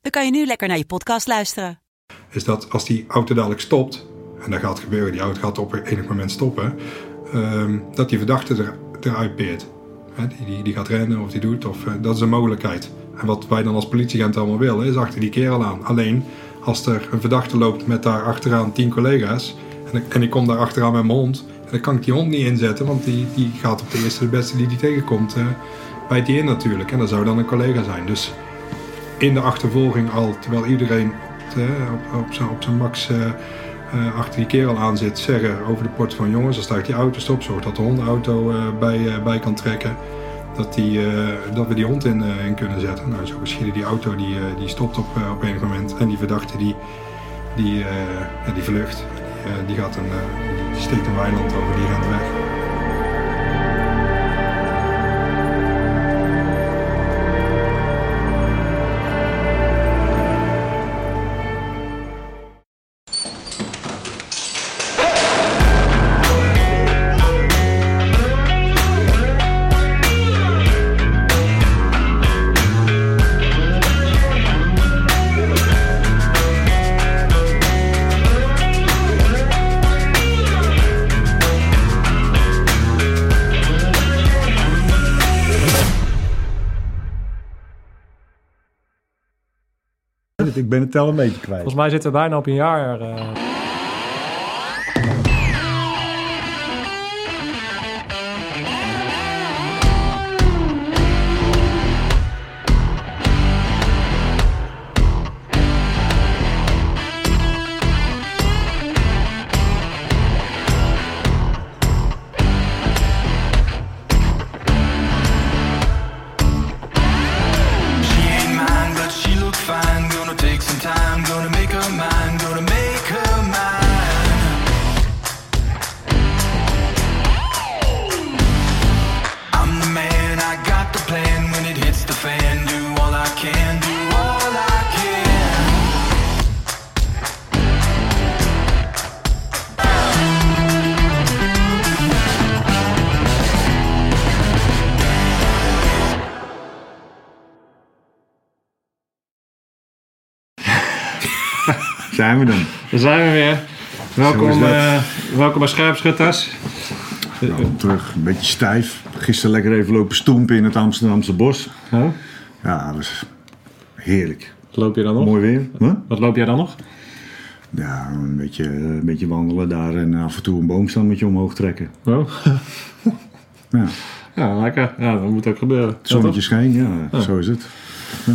dan kan je nu lekker naar je podcast luisteren. is dat als die auto dadelijk stopt, en dat gaat gebeuren, die auto gaat op enig moment stoppen, ehm, dat die verdachte er, eruit peert. Die, die, die gaat rennen of die doet, of, eh, dat is een mogelijkheid. En wat wij dan als politieagent allemaal willen, is achter die kerel aan. Alleen, als er een verdachte loopt met daar achteraan tien collega's, en ik, en ik kom daar achteraan met mijn hond, en dan kan ik die hond niet inzetten, want die, die gaat op de eerste de beste die die tegenkomt, eh bijt die in natuurlijk. En dat zou dan een collega zijn. Dus in de achtervolging al, terwijl iedereen eh, op, op, zijn, op zijn max eh, achter die kerel aan zit, zeggen over de port van jongens, als staat die auto stop, zorg dat de hond de auto eh, bij, bij kan trekken. Dat, die, dat we die hond in, in kunnen zetten. Nou, zo geschieden die auto die, die stopt op, op enig moment. En die verdachte die, die, die vlucht. Die, gaat een, die steekt een weiland over, die rent weg. Ik ben het tel een beetje kwijt. Volgens mij zitten we bijna op een jaar. eh. Daar zijn we weer. Welkom, eh, welkom bij Scherpschutters. Nou, terug, een beetje stijf. Gisteren lekker even lopen stoempen in het Amsterdamse bos. Ja, dat was heerlijk. wat loop je dan nog? Mooi weer. Huh? Wat loop jij dan nog? Ja, een beetje, een beetje wandelen daar en af en toe een boomstammetje omhoog trekken. Oh. Ja, Ja, lekker. Ja, dat moet ook gebeuren. het zonnetje scheen, ja, zo is het. Ja.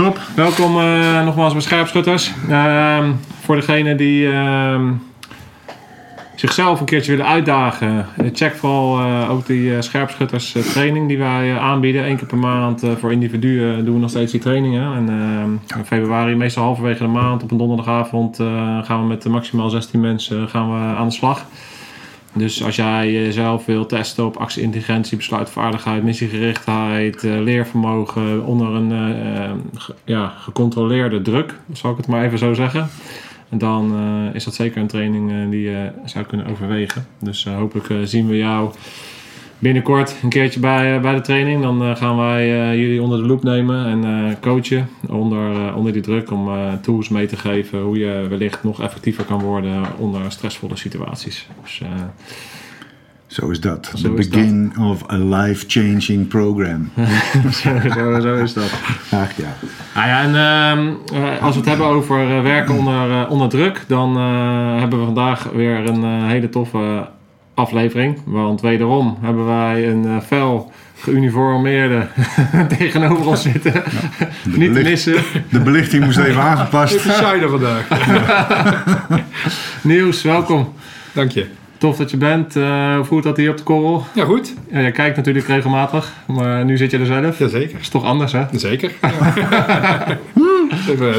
Top. Welkom eh, nogmaals bij Scherpschutters. Ehm, voor degenen die ehm, zichzelf een keertje willen uitdagen, eh, check vooral eh, ook die Scherpschutters training die wij aanbieden. Eén keer per maand voor individuen doen we nog steeds die trainingen. En ehm, in februari, meestal halverwege de maand, op een donderdagavond, gaan we met maximaal 16 mensen gaan we aan de slag. Dus als jij jezelf wil testen op actieintelligentie, besluitvaardigheid, missiegerichtheid, eh, leervermogen onder een eh, eh, ja, gecontroleerde druk, zal ik het maar even zo zeggen. Dan eh, is dat zeker een training eh, die je zou kunnen overwegen. Dus eh, hopelijk eh, zien we jou binnenkort een keertje bij, eh, bij de training. Dan eh, gaan wij eh, jullie onder de loep nemen en coachen onder, onder die druk om tools mee te geven hoe je wellicht nog effectiever kan worden onder stressvolle situaties. Dus, Zo is dat. The is begin of a life-changing program. zo, zo, zo is dat. Ach ja. Nou ja, en ehm, eh, als we het hebben over werken onder, onder druk, dan hebben we vandaag weer een hele toffe aflevering. Want wederom hebben wij een eh, fel geuniformeerde tegenover ons zitten. Niet te belicht- missen. De belichting moest even aangepast. Even shiner vandaag. Niels, welkom. Dank je. Tof dat je bent. Eh, hoe voelt dat hier op de korrel? Ja, goed. Ja, jij kijkt natuurlijk regelmatig, maar nu zit je er zelf. Jazeker. is toch anders, hè? Zeker.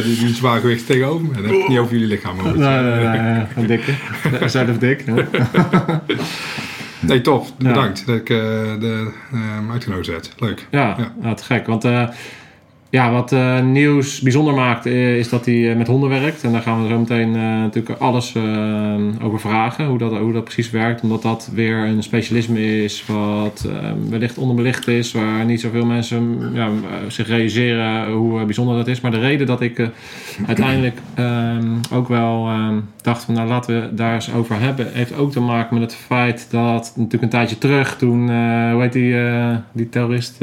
Die, die zwaargewicht tegenover me. En dan heb ik niet over jullie lichaam. Nee, nee, nee, een dikke. Zijn of dik. Nee, tof. Ja. Bedankt dat ik eh, de, eh, uitgenodigd werd. Leuk. Ja, Ja. ja. te gek. Want eh, ja, wat eh, nieuws bijzonder maakt, eh, is dat hij eh, met honden werkt. En daar gaan we zo meteen natuurlijk alles over vragen, hoe dat, hoe dat precies werkt. Omdat dat weer een specialisme is wat wellicht onderbelicht is, waar niet zoveel mensen ja, zich realiseren hoe bijzonder dat is. Maar de reden dat ik uiteindelijk ehm, ook wel ehm, dacht van nou laten we daar eens over hebben, heeft ook te maken met het feit dat natuurlijk een tijdje terug toen, hoe heet die, die terrorist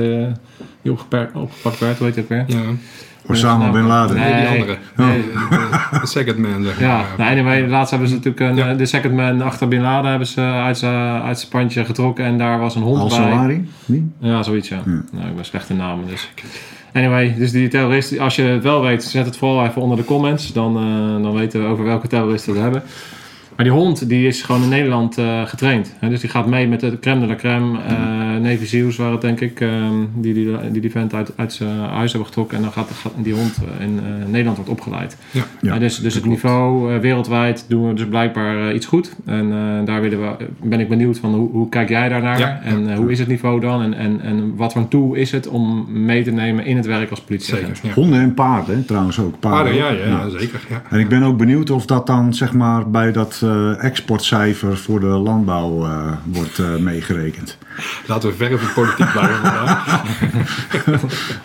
die opgepakt werd, hoe heet die ook weer? Ja. Osama Bin Laden. Nee. Nee, die andere. Nee. De, de second man, zeg maar. Ja, nou anyway, laatst hebben ze natuurlijk een, Ja. eh, de second man achter Bin Laden hebben ze uit zijn uit zijn pandje getrokken en daar was een hond bij. Al-Sawari? Wie? Ja, zoiets ja. Nou, ik ben slecht in namen dus. Anyway, dus die terrorist, als je het wel weet, zet het vooral even onder de comments. Dan, eh, dan weten we over welke terrorist we het hebben. Maar die hond die is gewoon in Nederland eh, getraind. Hè? Dus die gaat mee met de crème de la crème. eh Navy Seals waren het denk ik. ehm, die, die, die die vent uit, uit zijn huis hebben getrokken. En dan gaat, gaat die hond eh, in eh, Nederland wordt opgeleid. Ja. Ja, dus dus het klopt. niveau eh, wereldwijd doen we dus blijkbaar iets goed. En eh, daar willen we, ben ik benieuwd van hoe, hoe kijk jij daarnaar? Ja, en eh, hoe is het niveau dan? En, en, en wat voor een tool is het om mee te nemen in het werk als politieagent? Honden en paarden trouwens ook. Ah, Paarden, ja, ja, ja, zeker. Ja. En ik ben ook benieuwd of dat dan zeg maar bij dat exportcijfer voor de landbouw eh, wordt eh, meegerekend. Laten we ver van politiek blijven vandaag.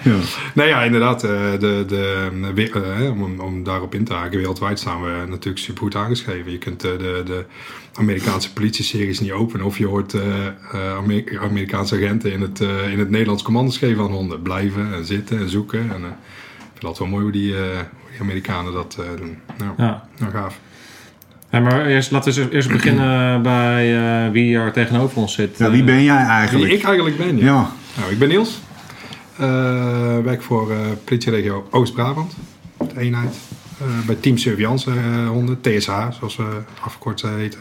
Ja. Nee, ja, inderdaad. eh, De, de, eh, om, om daarop in te haken, wereldwijd staan we natuurlijk supergoed aangeschreven. Je kunt eh, de, de Amerikaanse politie-series niet openen of je hoort eh, eh, Amer- Amerikaanse agenten in het, eh, in het Nederlands commando's geven aan honden. Blijven en zitten en zoeken. En, eh, ik vind dat wel mooi hoe die, eh, hoe die Amerikanen dat eh, doen. Nou, Ja. nou gaaf. Ja, maar eerst, laten we eerst beginnen bij eh, wie er tegenover ons zit. Ja, wie ben jij eigenlijk? Wie ik eigenlijk ben, ja. Ja, Nou, ik ben Niels. Eh, werk voor eh politieregio Oost-Brabant. De eenheid. Eh, bij Team Surveillance eh, honden. TSH, zoals we afgekort eh, heten.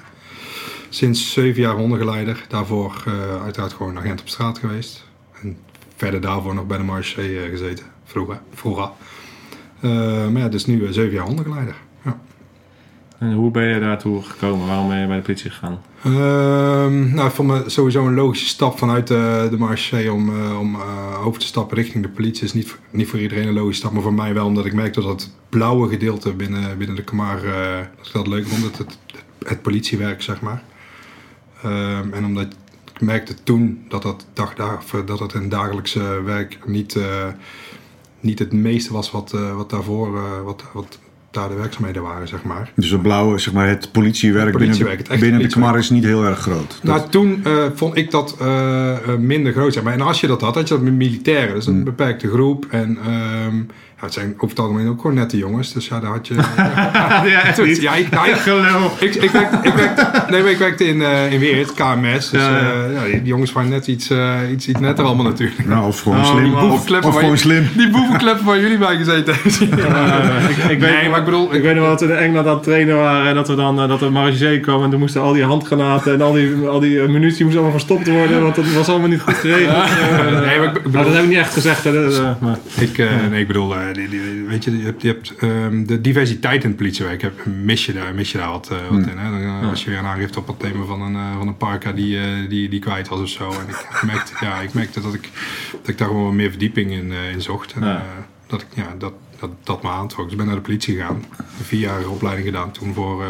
Sinds zeven jaar hondengeleider. Daarvoor eh, uiteraard gewoon agent op straat geweest. En verder daarvoor nog bij de Marché eh, gezeten. Vroeger. vroeger. Eh, maar ja, dus nu eh, zeven jaar hondengeleider. Ja. En hoe ben je daartoe gekomen? Waarom ben je bij de politie gegaan? Ehm, nou, ik vond me sowieso een logische stap vanuit de, de marché om, eh, om eh, over te stappen richting de politie. is niet, niet voor iedereen een logische stap, maar voor mij wel. Omdat ik merkte dat het blauwe gedeelte binnen, binnen de Kamar, eh, dat ik dat leuk vond. Het, het, het politiewerk, zeg maar. Ehm, en omdat ik merkte toen dat dat, eh, dat het een dagelijkse werk niet, eh, niet het meeste was wat, eh, wat daarvoor, eh, wat, wat daar de werkzaamheden waren, zeg maar. dus het blauwe, zeg maar, het politiewerk, Het politiewerk, het binnen, binnen de is niet heel erg groot. Dat- Nou, toen eh, vond ik dat eh, eh, minder groot zijn. Maar en als je dat had, had je dat met militairen. Dus een beperkte groep. En ehm, het zijn over het algemeen ook gewoon nette jongens. Dus ja, daar had je... ja, echt niet. ja, ik, nou, ik, ik, ik, werkte, ik, werkte, nee, maar ik werkte in, eh in Weert, KMS. Dus Ja, ja. eh, die jongens waren net iets, eh, iets, iets netter allemaal natuurlijk. nou, of gewoon Oh, slim. die Of, boevenkleppen of waar gewoon je- slim. Die boevenkleppen waar jullie bij gezeten hebben. Ik, ik weet, Nee, maar ik bedoel... Ik weet nog wel dat we in Engeland aan het trainen waren en dat we dan eh, dat de marechaussee kwam en toen moesten al die handgranaten en al die, al die munitie moest allemaal verstopt worden, want dat was allemaal niet goed geregeld. Nee, maar ik bedoel- nou, dat heb ik niet echt gezegd. Hè, dat, eh, maar, Ik, nee, ik bedoel, die, die- weet je, je hebt, je hebt ehm, de diversiteit in het politiewerk. Heb, mis, je daar, mis je daar wat, eh, wat in. Hè? Dan, eh, Als je weer een aangifte op het thema van een, eh, van een parka die, eh, die, die kwijt was of zo. En ik merkte, ja, ik merkte dat, ik, dat ik daar gewoon wat meer verdieping in, eh, in zocht. En, Ja. eh, dat, ik, ja, dat, dat, dat me aantrok. Dus ik ben naar de politie gegaan. Een vierjarige opleiding gedaan toen voor eh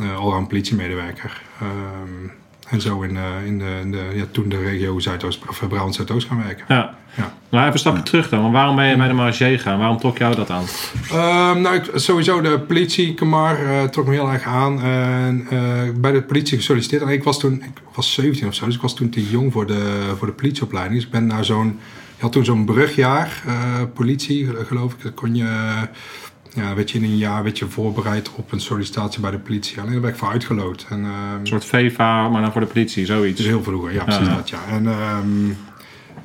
uh, allround politiemedewerker. Ehm, en zo in, eh, in, de, in de, ja, toen de regio Zuidoost, of eh, Brabant Zuidoost gaan werken. ja. Ja. Maar even een stapje terug dan. Want waarom ben je bij de marechaussee gegaan? Waarom trok jou dat aan? Ehm, nou, ik, sowieso de politie, Kamar, eh, trok me heel erg aan. En eh, bij de politie gesolliciteerd. En ik was toen, ik was 17 of zo, dus ik was toen te jong voor de, voor de politieopleiding. Dus ik ben naar zo'n, je had toen zo'n brugjaar, eh, politie, geloof ik. Dan kon je, ja, werd je in een jaar werd je voorbereid op een sollicitatie bij de politie. Alleen daar ben ik voor uitgeloot. En, ehm, Een soort VEVA, maar dan voor de politie, zoiets. dus heel vroeger, ja, precies Ja. dat, ja. En ehm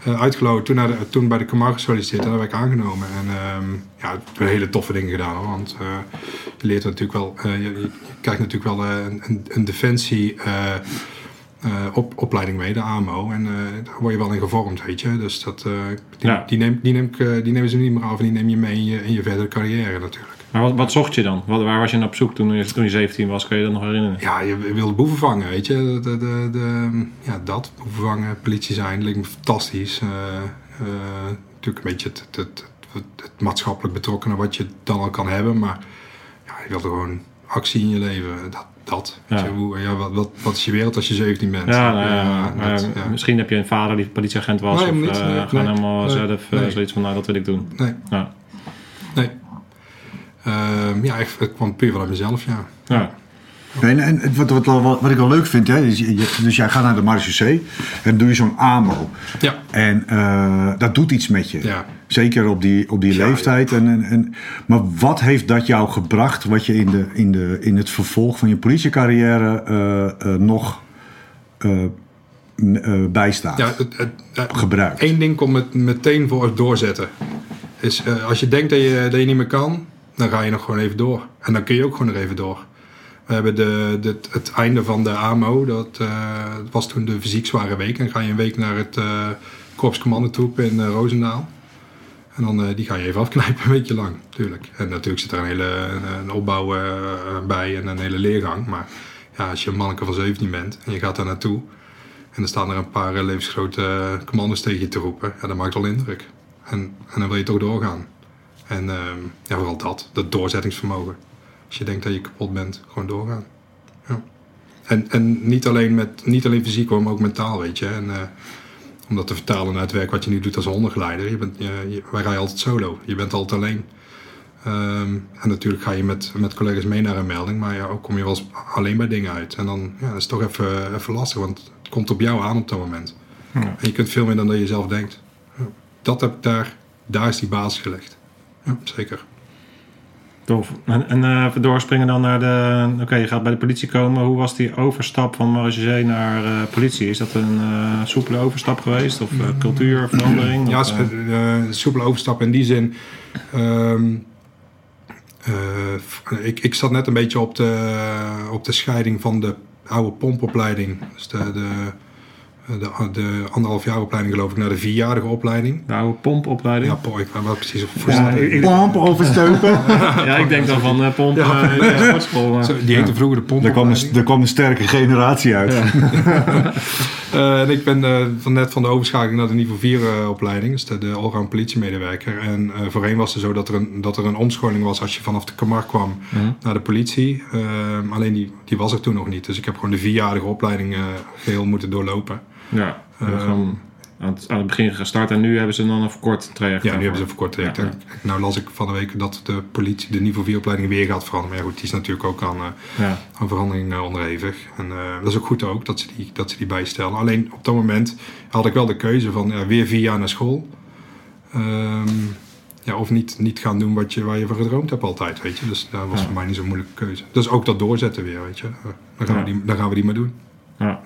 eh, uitgeloot, toen, de, toen bij de Kamar gesolliciteerd en daar werd ik aangenomen. En ehm ja, ik hele toffe dingen gedaan hoor. Want eh, je leert natuurlijk wel, eh, je, je krijgt natuurlijk wel een, een, een defensie. Eh, op, opleiding mee, de AMO. En eh, daar word je wel in gevormd, weet je. Dus dat, eh, die, Ja. die, neem, die, neem die nemen ze niet meer af en die neem je mee in je, in je verdere carrière natuurlijk. Maar wat, wat zocht je dan? Wat, waar was je naar op zoek toen je, toen je 17 was? Kun je dat nog herinneren? Ja, je wilde boeven vangen, weet je. De, de, de, ja, dat, boeven vangen, politie zijn, lijkt me fantastisch. Natuurlijk een beetje het, het, het, het, het maatschappelijk betrokkenen wat je dan al kan hebben. Maar ja, je wilde gewoon actie in je leven. Dat, dat. Ja. hoe, ja, wat, wat, wat is je wereld als je 17 bent? Ja, nou ja, dat, misschien heb je een vader die politieagent was. Nee, of niet. eh, Nee, nee. helemaal Nee. zelf eh, Nee. zoiets van, nou dat wil ik doen. Nee, Ja. nee. Ehm, ja, echt, het kwam puur vanuit mezelf, ja. Ja. En, en wat, wat, wat, wat ik wel leuk vind, hè, is, je- je- dus jij gaat naar de marechaussee en dan doe je zo'n AMO. Ja, En eh, dat doet iets met je. Ja. Zeker op die, op die Ja, leeftijd. En, en, en, maar wat heeft dat jou gebracht, wat je in, de, in, de, in het vervolg van je politiecarrière eh, eh, nog eh, bijstaat? ja het, het, het- Gebruikt. Eén ding komt met, meteen voor het doorzetten. Is, als je denkt dat je, dat je niet meer kan, dan ga je nog gewoon even door. En dan kun je ook gewoon nog even door. We hebben de, de, het einde van de AMO, dat was toen de fysiek zware week. En dan ga je een week naar het eh Korps Commandotroep in Roosendaal. En dan eh, die ga je even afknijpen, een weekje lang, natuurlijk. En natuurlijk zit er een hele opbouw eh, bij en een hele leergang. Maar ja, als je een manneke van 17 bent en je gaat daar naartoe... en dan staan er een paar eh, levensgrote commando's tegen je te roepen... Ja, dat maakt wel indruk. En, en dan wil je toch doorgaan. En ehm, ja, vooral dat, dat doorzettingsvermogen. Als je denkt dat je kapot bent, gewoon doorgaan. Ja. En, en niet, alleen met, niet alleen fysiek maar ook mentaal, weet je. En, om dat te vertalen naar het werk wat je nu doet als hondengeleider. Je bent, je, je- wij rijden altijd solo. Je bent altijd alleen. Ehm, en natuurlijk ga je met, met collega's mee naar een melding. Maar ja, ook kom je wel eens alleen bij dingen uit. En dan ja, dat is het toch even, even lastig. Want het komt op jou aan op dat moment. Ja. En je kunt veel meer dan dat je zelf denkt. Ja. Dat heb ik daar. Daar is die basis gelegd. Ja, zeker. Tof. En, en eh, even doorspringen dan naar de... Oké, je gaat bij de politie komen. Hoe was die overstap van marechaussee naar eh, politie? Is dat een eh, soepele overstap geweest? Of cultuurverandering? Ja, Of, eh, soepele overstap in die zin. Ehm, eh, ik, ik zat net een beetje op de, op de scheiding van de oude pompopleiding. Dus de, de, de, de anderhalf jaar opleiding geloof ik naar de vierjarige opleiding. oude pompopleiding? Ja, po, ik weet wel precies of Ja, ik- Pomp overstoken. Ja, ik denk dan van eh, pomp Ja. eh, sportschool. maar- Zo, Die heette vroeger de er, kwam een, er kwam een sterke generatie uit. Eh, en ik ben eh, van net van de overschakeling naar de niveau 4 eh, opleiding, dus de, de allround politiemedewerker. En eh, voorheen was het zo dat er, een, dat er een omscholing was als je vanaf de Kamar kwam Mhm. naar de politie. Eh, alleen die, die was er toen nog niet. Dus ik heb gewoon de vierjarige opleiding eh, geheel moeten doorlopen. Ja, Eh, gewoon aan het, aan het begin gestart en nu hebben ze dan een verkort traject. Ja, nu hebben ze een verkort traject. Ja, ja. En Nou las ik van de week dat de politie de niveau 4 opleiding weer gaat veranderen. Maar ja, goed, die is natuurlijk ook aan, eh, Ja. aan verandering eh, onderhevig. En eh, dat is ook goed ook, dat ze, die, dat ze die bijstellen. Alleen op dat moment had ik wel de keuze van weer vier jaar naar school. Ehm, ja, of niet, niet gaan doen wat je, waar je van gedroomd hebt altijd, weet je. Dus dat was voor mij niet zo'n moeilijke keuze. Dus ook dat doorzetten weer, weet je. Dan, gaan we die, dan gaan we die maar doen. Ja.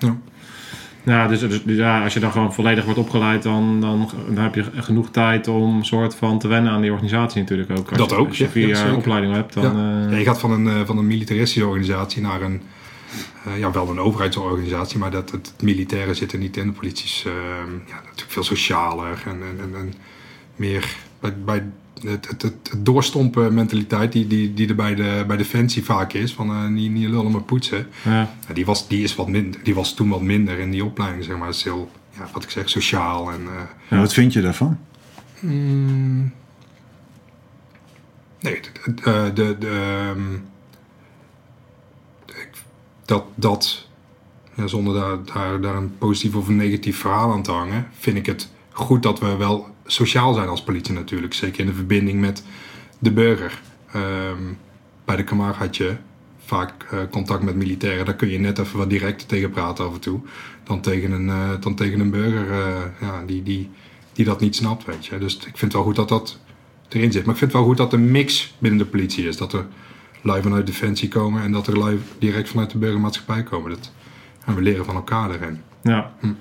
Ja. Dus, dus, dus ja, als je dan gewoon volledig wordt opgeleid, dan, dan, dan heb je genoeg tijd om soort van te wennen aan die organisatie natuurlijk ook. Als Dat je, ook, Als je vier ja, jaar zeker. opleiding hebt, dan... Ja. eh, Ja, je gaat van een, eh, van een militaristische organisatie naar een, eh, ja, wel een overheidsorganisatie, maar dat, het militaire zit er niet in. De politie is ja, natuurlijk veel socialer en, en, en, en meer bij, bij het, het, het, het doorstompen mentaliteit die, die, die er bij, de, bij Defensie vaak is, van eh, niet, niet lullen maar poetsen. ja. Die, was, die, is wat minder, die was toen wat minder in die opleiding, zeg maar. Het is heel, ja, wat ik zeg, sociaal en... eh, Wat vind je daarvan? Mm. Nee, de, de, de, de, ehm, dat, dat ja, zonder daar, daar, daar een positief of een negatief verhaal aan te hangen, vind ik het goed dat we wel sociaal zijn als politie natuurlijk. Zeker in de verbinding met de burger. Ehm, bij de Kamar had je vaak eh, contact met militairen. Daar kun je net even wat directer tegen praten af en toe. Dan tegen een, eh, dan tegen een burger eh, ja, die, die, die dat niet snapt, weet je. Dus ik vind het wel goed dat dat erin zit. Maar ik vind het wel goed dat er een mix binnen de politie is. Dat er lui vanuit Defensie komen en dat er lui direct vanuit de burgermaatschappij komen. Dat, en we leren van elkaar erin. Ja, Hm.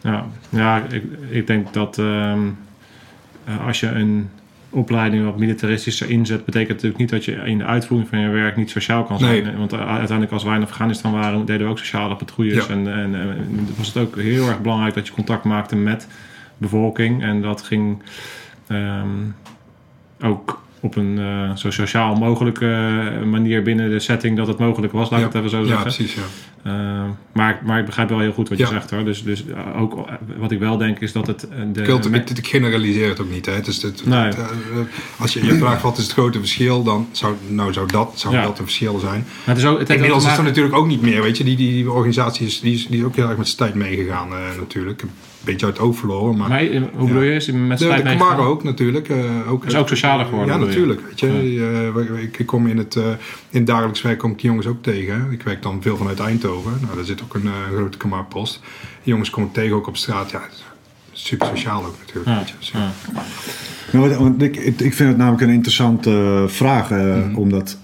ja. ja ik, ik denk dat ehm, eh, als je een opleiding wat militaristischer inzet, betekent natuurlijk niet dat je in de uitvoering van je werk niet sociaal kan zijn. Nee. Want uh, uiteindelijk als wij in Afghanistan waren, deden we ook sociale patrouilles. Ja. En, en, en was het ook heel erg belangrijk dat je contact maakte met bevolking. En dat ging ehm, ook op een eh, zo sociaal mogelijke manier binnen de setting dat het mogelijk was, laat ik het even zo ja, zeggen. precies. Ja. Uh, maar, maar ik begrijp wel heel goed wat Ja. je zegt hoor. Dus, dus uh, ook uh, wat ik wel denk is dat het. uh, De, het- generaliseer het ook niet. Hè. Nee. het, eh, als je je vraagt wat is het grote verschil, dan zou, nou, zou dat, zou Ja. dat een verschil zijn. Maar het is ook, het Inmiddels is maken- natuurlijk ook niet meer. Weet je, die, die, die organisatie is, die is, die is ook heel erg met zijn tijd meegegaan eh, natuurlijk. Een beetje uit het oog verloren. Maar Maar, eh, hoe bedoel je? Is met de, de? Camaro ook natuurlijk. eh, ook, Is ook socialer geworden, Ja, je? natuurlijk. Weet je. Eh, ik, ik kom in het, eh, in het dagelijks werk kom ik die jongens ook tegen. Ik werk dan veel vanuit Eindhoven. Nou, daar zit ook een grote Camaro-post. Die jongens kom ik tegen ook op straat. Ja, super sociaal ook natuurlijk. Ja, weet je. Super. ja. Nou, want ik, ik vind het namelijk een interessante vraag. eh, Mhm. Omdat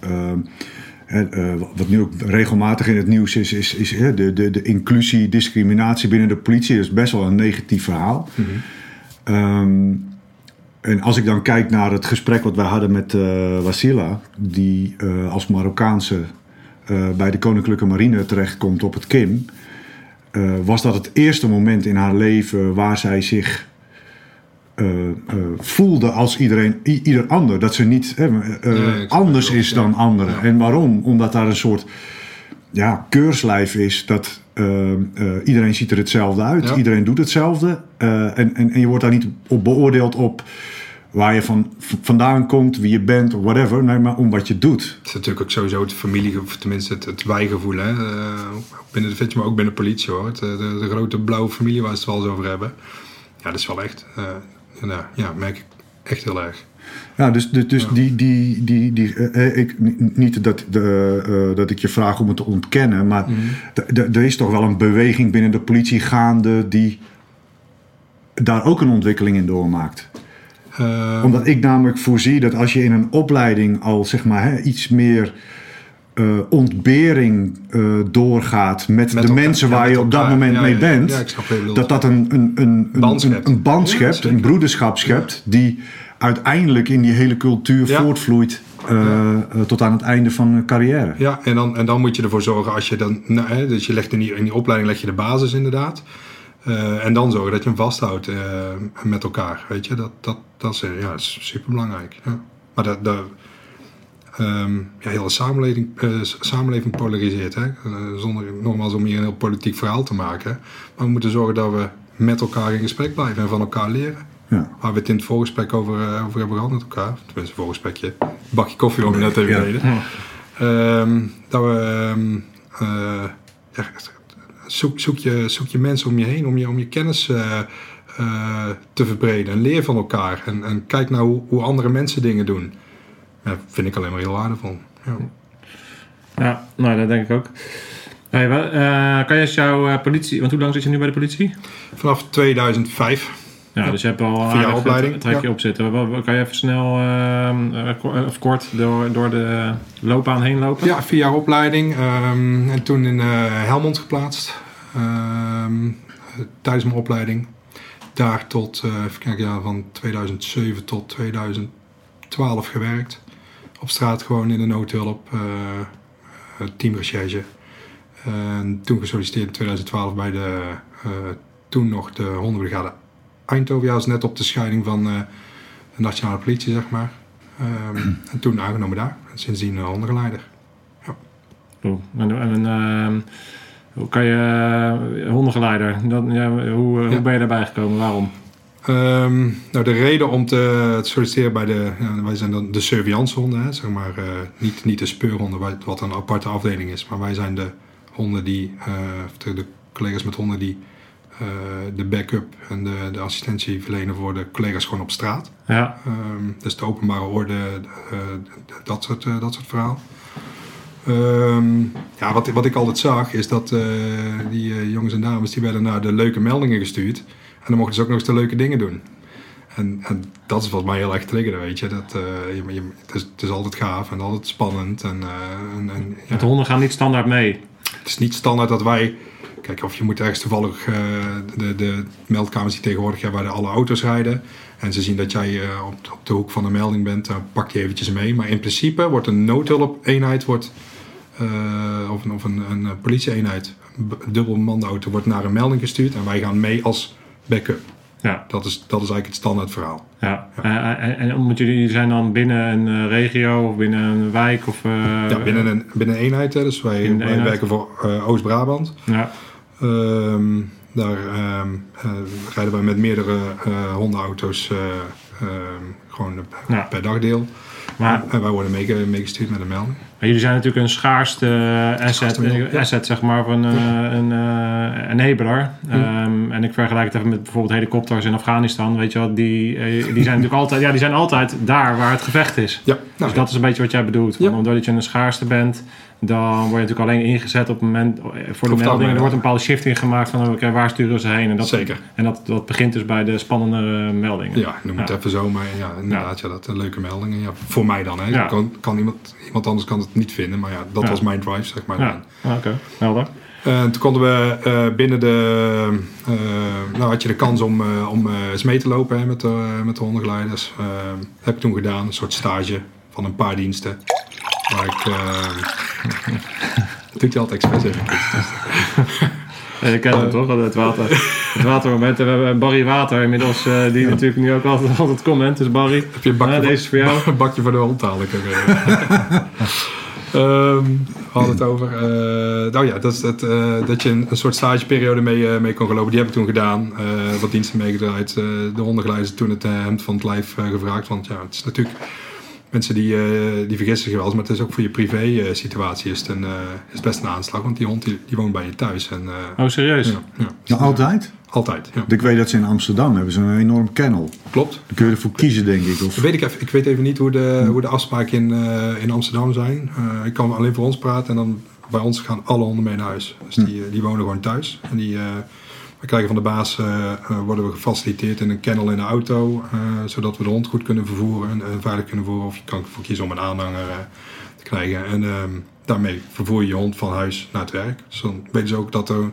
eh, wat nu ook regelmatig in het nieuws is, is, is de, de, de inclusie, discriminatie binnen de politie. Dat is best wel een negatief verhaal. Mhm. Ehm, en als ik dan kijk naar het gesprek wat wij hadden met Wasila, die eh, als Marokkaanse bij de Koninklijke Marine terechtkomt op het KIM, was dat het eerste moment in haar leven waar zij zich voelde als iedereen, ieder ander. Dat ze niet eh, eh, Nee, anders is dan anderen. Ja. En waarom? Omdat daar een soort ja, keurslijf is dat eh, eh, iedereen ziet er hetzelfde uit. Ja. Iedereen doet hetzelfde. Eh, en, en, en je wordt daar niet op beoordeeld op waar je van, vandaan komt, wie je bent, whatever. Nee, maar om wat je doet. Het is natuurlijk ook sowieso het familie, of tenminste het, het wijgevoel. Hè? Eh, binnen de Fitch, maar ook binnen de politie hoor. Het, eh, de, de grote blauwe familie waar ze het wel eens over hebben. Ja, dat is wel echt, eh, ja, ja, merk ik echt heel erg. Ja, dus, dus, dus die, die, die, die eh, eh, ik, ni- niet dat, de, eh, dat ik je vraag om het te ontkennen, maar d- er is toch wel een beweging binnen de politie gaande die daar ook een ontwikkeling in doormaakt. Eh, Omdat ik namelijk voorzie dat als je in een opleiding al zeg maar hè, iets meer eh, ontbering eh, doorgaat met, Met de elkaar, mensen waar je op dat moment Ja, mee ja, bent, dat dat een, een, een, een, Band schept. een band Ja, schept, zeker. een broederschap schept, die uiteindelijk in die hele cultuur voortvloeit eh, tot aan het einde van carrière. Ja, en dan, en dan moet je ervoor zorgen als je dan, nou, hè, dus je legt in die, in die opleiding leg je de basis inderdaad. En dan zorgen dat je hem vasthoudt met elkaar, weet je. Dat, dat, dat is, ja, dat is super belangrijk. Ja. Maar dat, dat, ehm, ja, heel de samenleving, s- samenleving polariseert, hè. Eh, zonder nogmaals om hier een heel politiek verhaal te maken. Maar we moeten zorgen dat we met elkaar in gesprek blijven en van elkaar leren. Ja. Waar we het in het voorgesprek over, eh, over hebben gehad met elkaar. Tenminste, voorgesprekje. Een bakje koffie we net even Ja. deden. Ehm, dat we... ja, zoek, zoek, je, zoek je mensen om je heen. Om je, om je kennis te verbreden. En leer van elkaar. En, en kijk naar hoe, hoe andere mensen dingen doen. Ja, vind ik alleen maar heel waardevol. Ja. Ja, nou, dat denk ik ook. Hey, wel, eh, kan je eens jouw eh, politie... Want hoe lang zit je nu bij de politie? Vanaf 2005. Ja, dus je hebt al aardig opleiding, het trekje ja. op zitten. Wat- wat- Kan je even snel, eh, eh, of kort, door, door de loopbaan heen lopen? Ja, vier jaar opleiding. ehm, en toen in eh, Helmond geplaatst. Ehm, tijdens mijn opleiding. Daar tot, eh, even kijken, ja, van 2007 tot 2012 gewerkt. Op straat gewoon in de noodhulp. eh eh, teamrecherche. En toen gesolliciteerd in 2012 bij de, eh, toen nog de hondenbrigade Eindhoven. Ja, is net op de scheiding van eh, de nationale politie, zeg maar. Ehm, en toen aangenomen daar. En sindsdien uh, hondengeleider. Oeh, En, en, ehm, hoe kan je... hondengeleider, dat, ja, hoe, hoe Ja. ben je daarbij gekomen? Waarom? Ehm, nou, de reden om te, te solliciteren bij de... Ja, wij zijn dan de surveillancehonden, hè, zeg maar. eh, niet, niet de speurhonden, wat- een aparte afdeling is. Maar wij zijn de honden die... eh, de, collega's met honden die eh, de backup en de, de assistentie verlenen voor de collega's gewoon op straat. Ja, Ehm, dus de openbare orde, dat, soort, dat soort verhaal. Ehm, ja, wat, wat ik altijd zag is dat die jongens en dames die werden naar de leuke meldingen gestuurd. En dan mochten ze ook nog eens de leuke dingen doen. En, en dat is volgens mij heel erg triggerde, weet je. Dat, eh, je, je- het, is, het is altijd gaaf en altijd spannend. En, eh, en, en, ja. de honden gaan niet standaard mee. Het is niet standaard dat wij. Kijk, of je moet ergens toevallig eh, de, de meldkamers die tegenwoordig hebben waar de alle auto's rijden. en ze zien dat jij op, op de hoek van een melding bent, dan pak je eventjes mee. Maar in principe wordt een noodhulp-eenheid, wordt, of, een, of een, een politie-eenheid, dubbel bemande auto, wordt naar een melding gestuurd en wij gaan mee als backup. Ja, Dat is, dat is eigenlijk het standaard verhaal. ja. En, en omdat jullie zijn dan binnen een eh, regio of binnen een wijk of... eh, Ja, binnen een, binnen een eenheid, dus wij, Binnen een wij eenheid. werken voor eh, Oost-Brabant. Ja, Ehm, daar ehm, eh, rijden wij met meerdere hondenauto's eh, ehm, gewoon Ja. per dagdeel. Maar, wij worden meege- meegestuurd met een melding. maar jullie zijn natuurlijk een schaarste eh, asset, Schaarste middel, ja. asset zeg maar, van eh, een eh enabler. Ehm, en ik vergelijk het even met bijvoorbeeld helikopters in Afghanistan. Weet je wel, die, die zijn natuurlijk altijd, ja, die zijn altijd daar waar het gevecht is. Ja, Dus nou, dat is een beetje wat jij bedoelt. Want Omdat je een schaarste bent, dan word je natuurlijk alleen ingezet op het moment eh, voor de algemeen, melding. Er wordt een bepaalde shifting gemaakt van oké, waar sturen ze heen? En dat, Zeker. En dat, dat begint dus bij de spannende eh, meldingen. ja, noem het Ja. even zo, maar ja, inderdaad, ja. dat zijn leuke meldingen. Ja, voor mij dan, hè. Ja. Kan, kan iemand, iemand anders kan het niet vinden, maar ja, dat was mijn drive, zeg maar. Ja, Ah, oké, helder. Eh, toen konden we eh, binnen de. eh, nou, had je de kans om, eh, om eh, eens mee te lopen hè, met, de, met de hondengeleiders. Eh, heb ik toen gedaan, een soort stage van een paar diensten. Waar ik. eh doet hij altijd expres even. Eh, Ik ken hem toch, het water. Het watermoment. En we hebben Barry Water inmiddels, eh, die natuurlijk nu ook altijd, altijd comment. Dus Barry, Heb je een bakje, Ja, deze is voor jou. Een bakje voor de hond halen. ik. Ehm, we hadden het over. eh, nou ja, dat, is het, dat je een, een soort stageperiode mee, mee kon gaan lopen. Die heb ik toen gedaan. wat diensten meegedraaid. de hondengeleiders toen het hemd van het lijf gevraagd. Want ja, het is natuurlijk. Mensen die, eh, die vergissen zich wel eens, maar het is ook voor je privé eh, situatie is het, een, eh, is het best een aanslag. Want die hond die, die woont bij je thuis. En, eh, oh serieus? ja, ja. Nou, altijd? Altijd, ja. Ik weet dat ze in Amsterdam hebben ze een enorm kennel. Klopt. Daar kun je ervoor kiezen, denk ik. Of, Dat weet ik, even, ik weet even niet hoe de, hoe de afspraken in, eh, in Amsterdam zijn. Eh, ik kan alleen voor ons praten en dan bij ons gaan alle honden mee naar huis. Dus die, die wonen gewoon thuis. En die, eh, we krijgen van de baas, eh, eh, worden we gefaciliteerd in een kennel in de auto. eh, zodat we de hond goed kunnen vervoeren en, veilig kunnen vervoeren. Of je kan ervoor kiezen om een aanhanger te krijgen. En ehm, daarmee vervoer je je hond van huis naar het werk. Dus dan weten ze ook dat er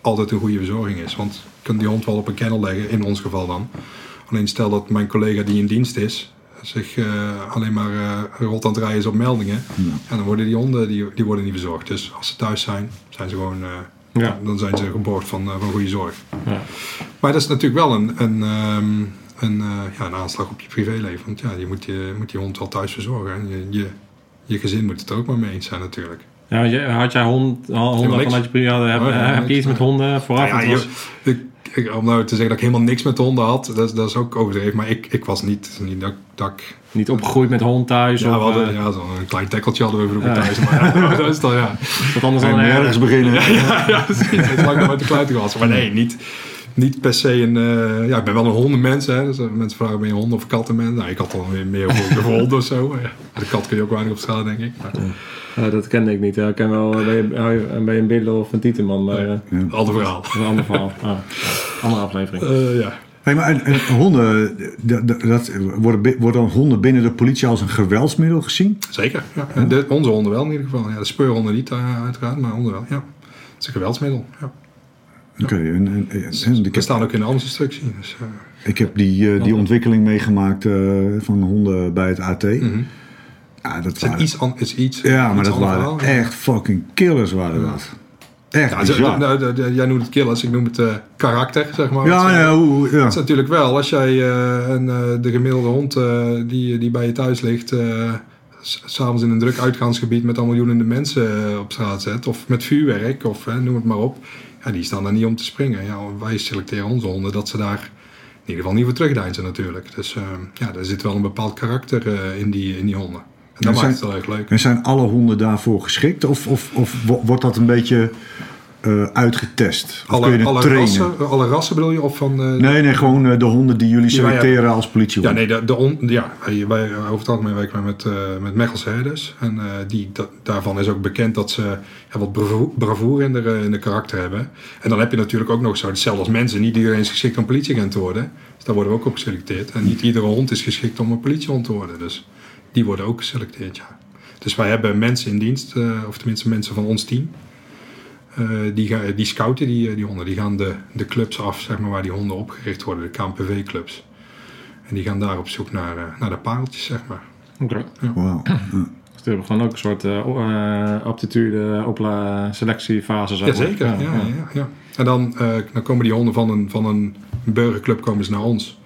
altijd een goede verzorging is. Want je kunt die hond wel op een kennel leggen, in ons geval dan. Alleen stel dat mijn collega die in dienst is, zich alleen maar eh rot aan het rijden is op meldingen. En dan worden die honden die, die worden niet verzorgd. Dus als ze thuis zijn, zijn ze gewoon, Ja. dan zijn ze geborgd van, eh, van goede zorg. Ja. Maar dat is natuurlijk wel een, een, ehm, een, eh, ja, een aanslag op je privéleven. Want ja, je moet, je moet die hond wel thuis verzorgen. En je, je, je gezin moet het er ook maar mee eens zijn natuurlijk. Ja, je- had jij hond, honden niks. vanuit je periode? Heb, Oh, ja, heb je iets met honden vooraf? Nou ja, je- ik, ik- om nou te zeggen dat ik helemaal niks met honden had, dat, is- dat is ook overdreven. Maar ik, ik was niet, niet dat, dat ik... niet opgegroeid met hond thuis? Ja, we of, hadden eh, ja, zo'n klein tekkeltje hadden we vroeger Ja. thuis. Maar ja, dat is dan ja. wat anders dan ergens beginnen. ja, ja, precies. Het is lang nog met de kluiten gewassen. Maar nee, niet, niet per se een... eh, ja, ik ben wel een hondenmens. Hè, dus, eh, mensen vragen ben je een hond- of kattenmens? Nou, ik had dan weer meer voor honden of zo. Maar ja, de kat kun je ook weinig op straat, denk ik. Maar, Ja, dat kende ik niet. Ja, ik ken wel, eh, ben je een biddel of een tieteman? Maar eh, ander verhaal. een ander verhaal. Ah, andere aflevering. Eh, ja. Hey, maar en, en honden, dat, dat, worden, worden dan honden binnen de politie als een geweldsmiddel gezien? Zeker. Ja. En de, onze honden wel in ieder geval. Ja, de speurhonden niet uh, uiteraard, maar honden wel. Ja. Het is een geweldsmiddel. Ja. Oké, en, en, en- en ik, We heb, staan ook in de instructie. Dus, eh, ik heb die, eh, die ontwikkeling meegemaakt eh, van honden bij het AT. mhm. Ja, dat is waren, iets, an, is iets ja, maar iets dat waren verhaal. echt fucking killers waren dat. Echt Ja, bizar. nou, de- de- jij noemt het killers, ik noem het karakter, zeg maar. Ja, Het, ja, hoe- ja. Het is natuurlijk wel, als jij een, de gemiddelde hond die, die bij je thuis ligt, s'avonds in een druk uitgaansgebied met al miljoenen mensen op straat zet, of met vuurwerk, of eh, noem het maar op, ja, die staan daar niet om te springen. Ja, wij selecteren onze honden dat ze daar in ieder geval niet voor terugdeinzen natuurlijk. Dus eh, ja, er zit wel een bepaald karakter eh, in, die, in die honden. En dat maakt zijn- het wel erg leuk. En zijn alle honden daarvoor geschikt? Of, of, of wo- wordt dat een beetje eh, uitgetest? Of kun je Alle, alle, trainen? rassen, alle rassen bedoel je? Of van, eh, Nee, nee, gewoon eh, de honden die jullie selecteren als Ja, politiehond. nee, de, de on, ja wij, over het algemeen werken wij met, met Mechelse herders. En die, da- daarvan is ook bekend dat ze ja, wat bravo- bravoure in de, in de karakter hebben. En dan heb je natuurlijk ook nog zo, hetzelfde als mensen. Niet iedereen is geschikt om politieagent te worden. Dus daar worden we ook op geselecteerd. En niet iedere hond is geschikt om een politiehond te worden. Dus die worden ook geselecteerd, ja. Dus wij hebben mensen in dienst, of tenminste mensen van ons team. Eh, die, die scouten die, eh, die honden. Die gaan de, de clubs af, zeg maar, waar die honden opgericht worden. De KNPV-clubs. En die gaan daar op zoek naar, eh, naar de pareltjes, zeg maar. Oké. Wauw. Ja. Dus die hebben gewoon ook een soort eh, eh, aptitude, opla selectiefase. zeg maar. Jazeker, ja, ja, ja, ja. En dan, eh, dan komen die honden van een, van een burgerclub komen ze naar ons.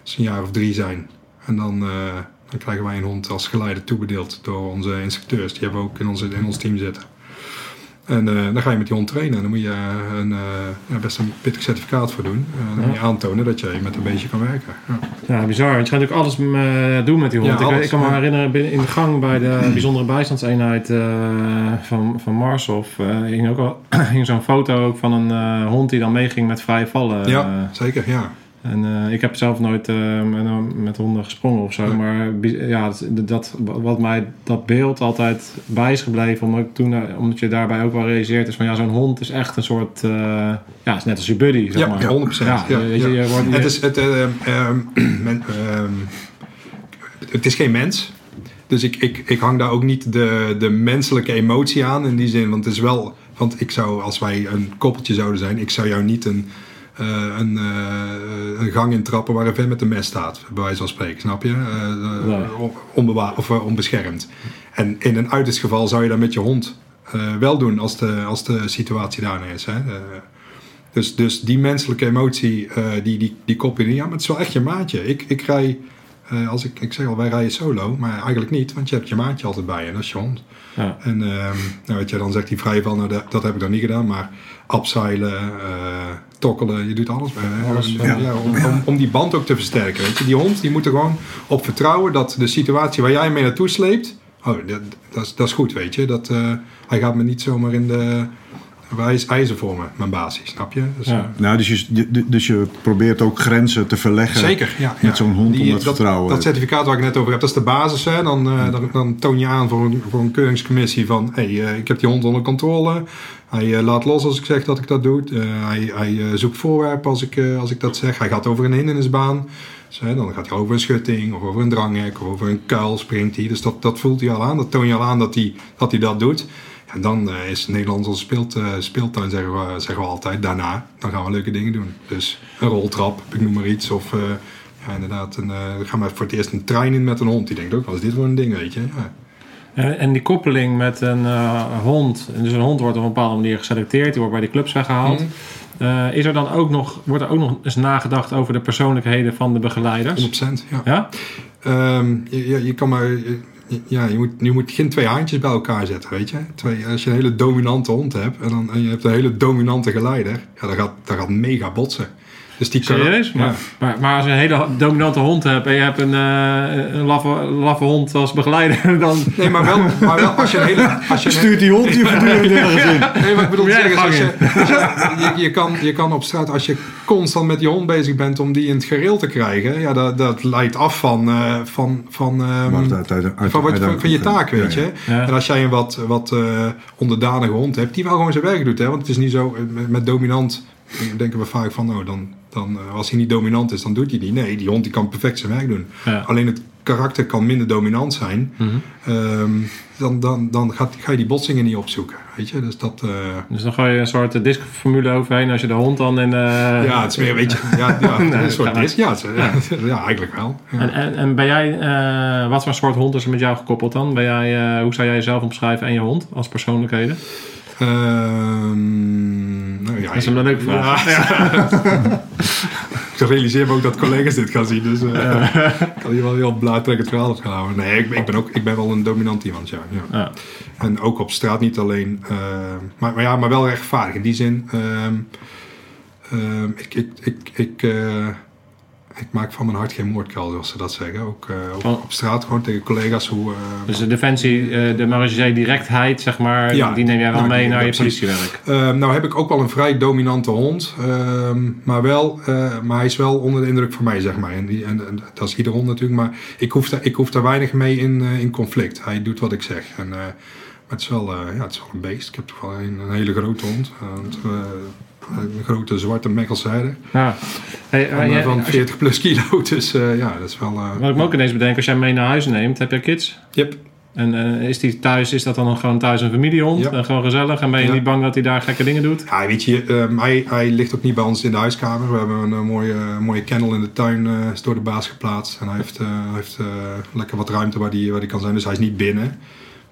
Als ze een jaar of drie zijn. En dan, eh, dan krijgen wij een hond als geleider toebedeeld door onze instructeurs. Die hebben we ook in, onze, in ons team zitten. En eh, dan ga je met die hond trainen. En dan moet je eh, een, eh, ja, best een pittig certificaat voor doen. Eh, dan moet je aantonen dat je met een beestje kan werken. Ja. Ja, bizar. Want je gaat natuurlijk alles doen met die hond. Ik, ik kan me herinneren, in de gang bij de bijzondere bijstandseenheid van, van Marshof... hing, ook al- hing zo'n foto ook van een hond die dan meeging met vrije vallen. ja, zeker. Ja. En eh, ik heb zelf nooit eh, met, met honden gesprongen of zo. Maar ja, dat, wat mij dat beeld altijd bij is gebleven... omdat, ik toen, eh, omdat je daarbij ook wel realiseert... is van ja, zo'n hond is echt een soort... ja, het is net als je buddy, zeg Ja, maar. ja, 100%. Ja, Ja, weet je, ja. je wordt- je- Het is, het, eh, ehm, men- ehm, het is geen mens. Dus ik, ik, ik hang daar ook niet de, de menselijke emotie aan in die zin. Want het is wel. Want ik zou, als wij een koppeltje zouden zijn, ik zou jou niet een, een, eh, een gang intrappen waar een vent met een mes staat. Bij wijze van spreken, snap je? Eh, eh, Nee. onbewa- of eh, onbeschermd. En in een uiterst geval zou je dat met je hond eh, wel doen als de, als de situatie daarna is. Hè? Eh, dus, dus die menselijke emotie, eh, die, die, die kop je in. Ja, maar het is wel echt je maatje. Ik, ik rij, eh, als ik, ik zeg al, wij rijden solo. Maar eigenlijk niet, want je hebt je maatje altijd bij je. En dat is je hond. ja. En ehm, nou, weet je, dan zegt hij vrij van, nou, dat, dat heb ik dan niet gedaan. Maar abseilen, eh, tokkelen, je doet alles. ja, om, om, om die band ook te versterken. Weet je. Die hond die moet er gewoon op vertrouwen dat de situatie waar jij mee naartoe sleept... Oh, dat, dat, is, dat is goed, weet je. Dat, eh, hij gaat me niet zomaar in de... Hij is ijzer voor me, mijn basis, snap je? Dus, Ja. eh, Nou, dus je, dus je probeert ook grenzen te verleggen. Zeker, ja. Met ja. zo'n hond om dat vertrouwen. Dat certificaat waar ik net over heb, dat is de basis. Hè. Dan, eh, dan, dan toon je aan voor een, voor een keuringscommissie van... hé, hey, eh, ik heb die hond onder controle. Hij laat los als ik zeg dat ik dat doe. Hij hij zoekt voorwerpen als ik, als ik dat zeg. Hij gaat over een hindernisbaan. Dus, hè, dan gaat hij over een schutting of over een dranghek of over een kuil springt hij. Dus dat, dat voelt hij al aan. Dat toon je al aan dat hij dat, hij dat doet. En dan eh, is Nederland onze speelt, eh, speeltuin, zeggen we, zeggen we altijd. Daarna, dan gaan we leuke dingen doen. Dus een roltrap, ik noem maar iets. Of eh, ja, inderdaad, een, gaan we voor het eerst een trein in met een hond. Die denkt ook, wat is dit voor een ding, weet je? Ja. En, die koppeling met een hond. Dus een hond wordt op een bepaalde manier geselecteerd. Die wordt bij die clubs weggehaald. Mhm. Is er dan ook nog, wordt er ook nog eens nagedacht over de persoonlijkheden van de begeleiders? 100%, ja. Ja? Ehm, je, je, je kan maar... ja, je moet, je moet geen twee haantjes bij elkaar zetten, weet je. Twee, als je een hele dominante hond hebt en, dan, en je hebt een hele dominante geleider, ja, dat gaat, dat gaat mega botsen. Dus die kan- Serieus? Ja. Maar, maar, maar als je een hele dominante hond hebt en je hebt een, eh, een laffe, laffe hond als begeleider, dan... Nee, maar wel, maar wel als je een hele... Als je Stuurt die hond je voortdurend ergens in. Nee, wat ik bedoel zeggen als je, als je, je, je, kan, je kan op straat, als je constant met die hond bezig bent om die in het gereel te krijgen, ja, dat, dat leidt af van, eh, van, van, ehm, Maar het uit- uit- uit- van, wat, van, je taak, weet ja, je. ja. En als jij een wat, wat eh, onderdanige hond hebt, die wel gewoon zijn werk doet, hè, want het is niet zo, met, met dominant denken we vaak van, nou, dan, dan, eh, als hij niet dominant is, dan doet hij die. Nee, die hond die kan perfect zijn werk doen. Ja. Alleen het karakter kan minder dominant zijn. Mhm. Ehm, dan dan, dan gaat, ga je die botsingen niet opzoeken, weet je. Dus dat... eh, Dus dan ga je een soort discformule overheen als je de hond dan in... eh, Ja, het is meer, weet je, ja, ja, Nee, een soort is, ja, is- ja, eigenlijk wel. Ja. En, en, en ben jij, wat voor soort hond is er met jou gekoppeld dan? Ben jij, hoe zou jij jezelf omschrijven en je hond als persoonlijkheden? Ehm, nou ja, Dat is een leuke vraag. Ja. ik realiseer me ook dat collega's dit gaan zien, dus eh, ik kan hier wel heel blaadtrekkend verhaal op gaan houden. Nee, ik, ik, ben ook, ik ben wel een dominant iemand, ja. ja. Ja. En ook op straat niet alleen, eh, maar, maar, ja, maar wel rechtvaardig. In die zin, ehm, ehm, ik, ik, ik, ik, eh, ik maak van mijn hart geen moordkuil, zoals ze dat zeggen. Ook, eh, ook Van- op straat, gewoon tegen collega's. Hoe, eh, Dus de defensie, eh, de marechaussee directheid, zeg maar, Ja, die neem jij wel nou, mee naar je politiewerk. Ehm, nou heb ik ook wel een vrij dominante hond. ehm, maar, wel, maar hij is wel onder de indruk van mij, zeg maar. En, die, en, en dat is ieder hond natuurlijk. Maar ik hoef daar, ik hoef daar weinig mee in, in conflict. Hij doet wat ik zeg. En, maar het is, wel, ja, het is wel een beest. Ik heb toch wel een, een hele grote hond. Een grote zwarte Mekkelzijder. Ja. Hey, eh, jij- van als je- 40 plus kilo. Dus eh, ja, dat is wel... eh wat ik me ook ineens bedenk, als jij hem mee naar huis neemt, heb jij kids? yep. En is die thuis, is dat dan gewoon thuis een familiehond? Ja. En gewoon gezellig? En ben je Ja. niet bang dat hij daar gekke dingen doet? Ja, weet je, ehm, hij, hij ligt ook niet bij ons in de huiskamer. We hebben een, mooie, mooie kennel in de tuin, door de baas geplaatst. En hij heeft, heeft lekker wat ruimte waar hij waar die kan zijn, dus hij is niet binnen.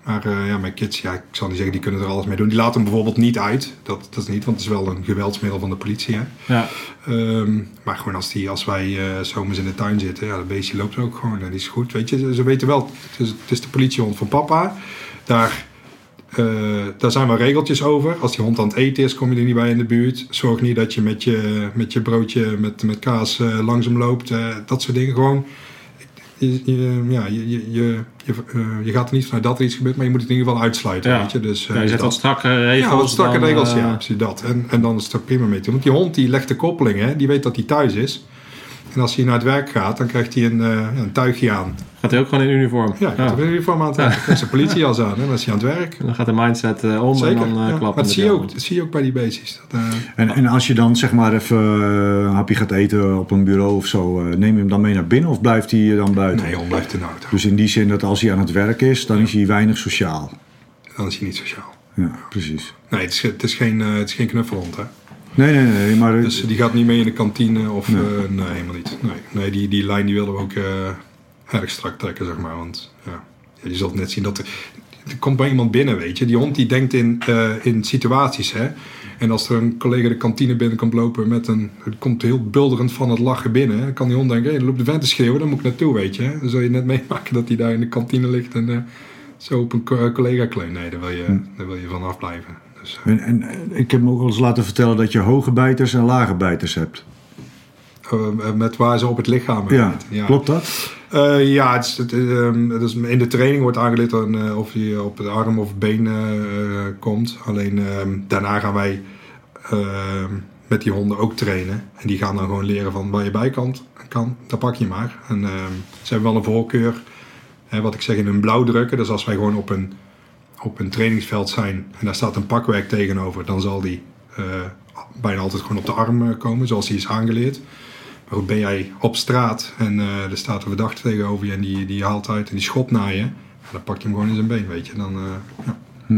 Maar eh, ja, mijn kids, ja, ik zal niet zeggen, die kunnen er alles mee doen. Die laten hem bijvoorbeeld niet uit. Dat, dat is niet, want het is wel een geweldsmiddel van de politie. Hè? Ja. Ehm, maar gewoon als, die, als wij eh, zomers in de tuin zitten, ja, dat beestje loopt ook gewoon. En die is goed, weet je. Ze, weten wel, het is, het is de politiehond van papa. Daar, eh, daar zijn wel regeltjes over. Als die hond aan het eten is, kom je er niet bij in de buurt. Zorg niet dat je met je, met je broodje met, met kaas langs hem loopt. dat soort dingen. Gewoon, je, je, ja, je, je, je, je, eh, je gaat er niet vanuit dat er iets gebeurt, maar je moet het in ieder geval uitsluiten. Ja. Weet je? Dus, eh, Ja, je zet dat- wat strakke regels. ja, wat strakke dan, regels, eh, ja, precies dat. En, en dan is het er prima mee te doen. Want die hond die legt de koppeling, hè, die weet dat hij thuis is. En als hij naar het werk gaat, dan krijgt hij een, eh, een tuigje aan. Gaat hij ook gewoon in uniform? Ja, heb een uniform aan. Dan krijgt zijn politiejas aan en dan is hij aan het werk. En dan gaat de mindset eh, om Zeker. en dan eh ja. klappen. Maar dat zie, je ook, dat zie je ook bij die beestjes. Dat, eh, En, en als je dan zeg maar even eh, een hapje gaat eten op een bureau of zo, eh, neem je hem dan mee naar binnen of blijft hij eh, dan buiten? nee, hond blijft in de auto. Dus in die zin dat als hij aan het werk is, dan is hij weinig sociaal. Dan is hij niet sociaal. Ja, precies. Nee, het is, het is, geen, eh, het is geen knuffelhond, hè. Nee, nee, nee, maar Dus die gaat niet mee in de kantine of... Nee. Nee, nee helemaal niet. Nee, nee die, die lijn die willen we ook eh, erg strak trekken, zeg maar. Want ja, je zult net zien dat... Er, er komt bij iemand binnen, weet je. Die hond die denkt in, eh, in situaties, hè. En als er een collega de kantine binnen komt lopen met een... Het komt heel bulderend van het lachen binnen. hè, Dan kan die hond denken, hé, hey, loopt de vent te schreeuwen, daar moet ik naartoe, weet je. hè. Dan zul je net meemaken dat hij daar in de kantine ligt en eh, zo op een co- collega kleun. Nee, daar wil je, daar wil je van afblijven. Eh, En, en eh, ik heb me ook wel eens laten vertellen dat je hoge bijters en lage bijters hebt. eh, met waar ze op het lichaam Ja, klopt dat? Eh, ja, het is, het, ehm, het is- in de training wordt aangeleerd dan, eh, of je op het arm of been eh, eh, komt. Alleen ehm, daarna gaan wij ehm, met die honden ook trainen. En die gaan dan gewoon leren van waar je bij kan, kan dan pak je maar. En ze hebben wel een voorkeur, hè, wat ik zeg, in een blauw drukken. Dus als wij gewoon op een, op een trainingsveld zijn en daar staat een pakwerk tegenover, dan zal die eh, bijna altijd gewoon op de arm eh, komen, zoals die is aangeleerd. Maar goed, ben jij op straat en eh, er staat een verdachte tegenover je en die, die haalt uit en die schopt naar je, dan pak je hem gewoon in zijn been, weet je. Dan, eh,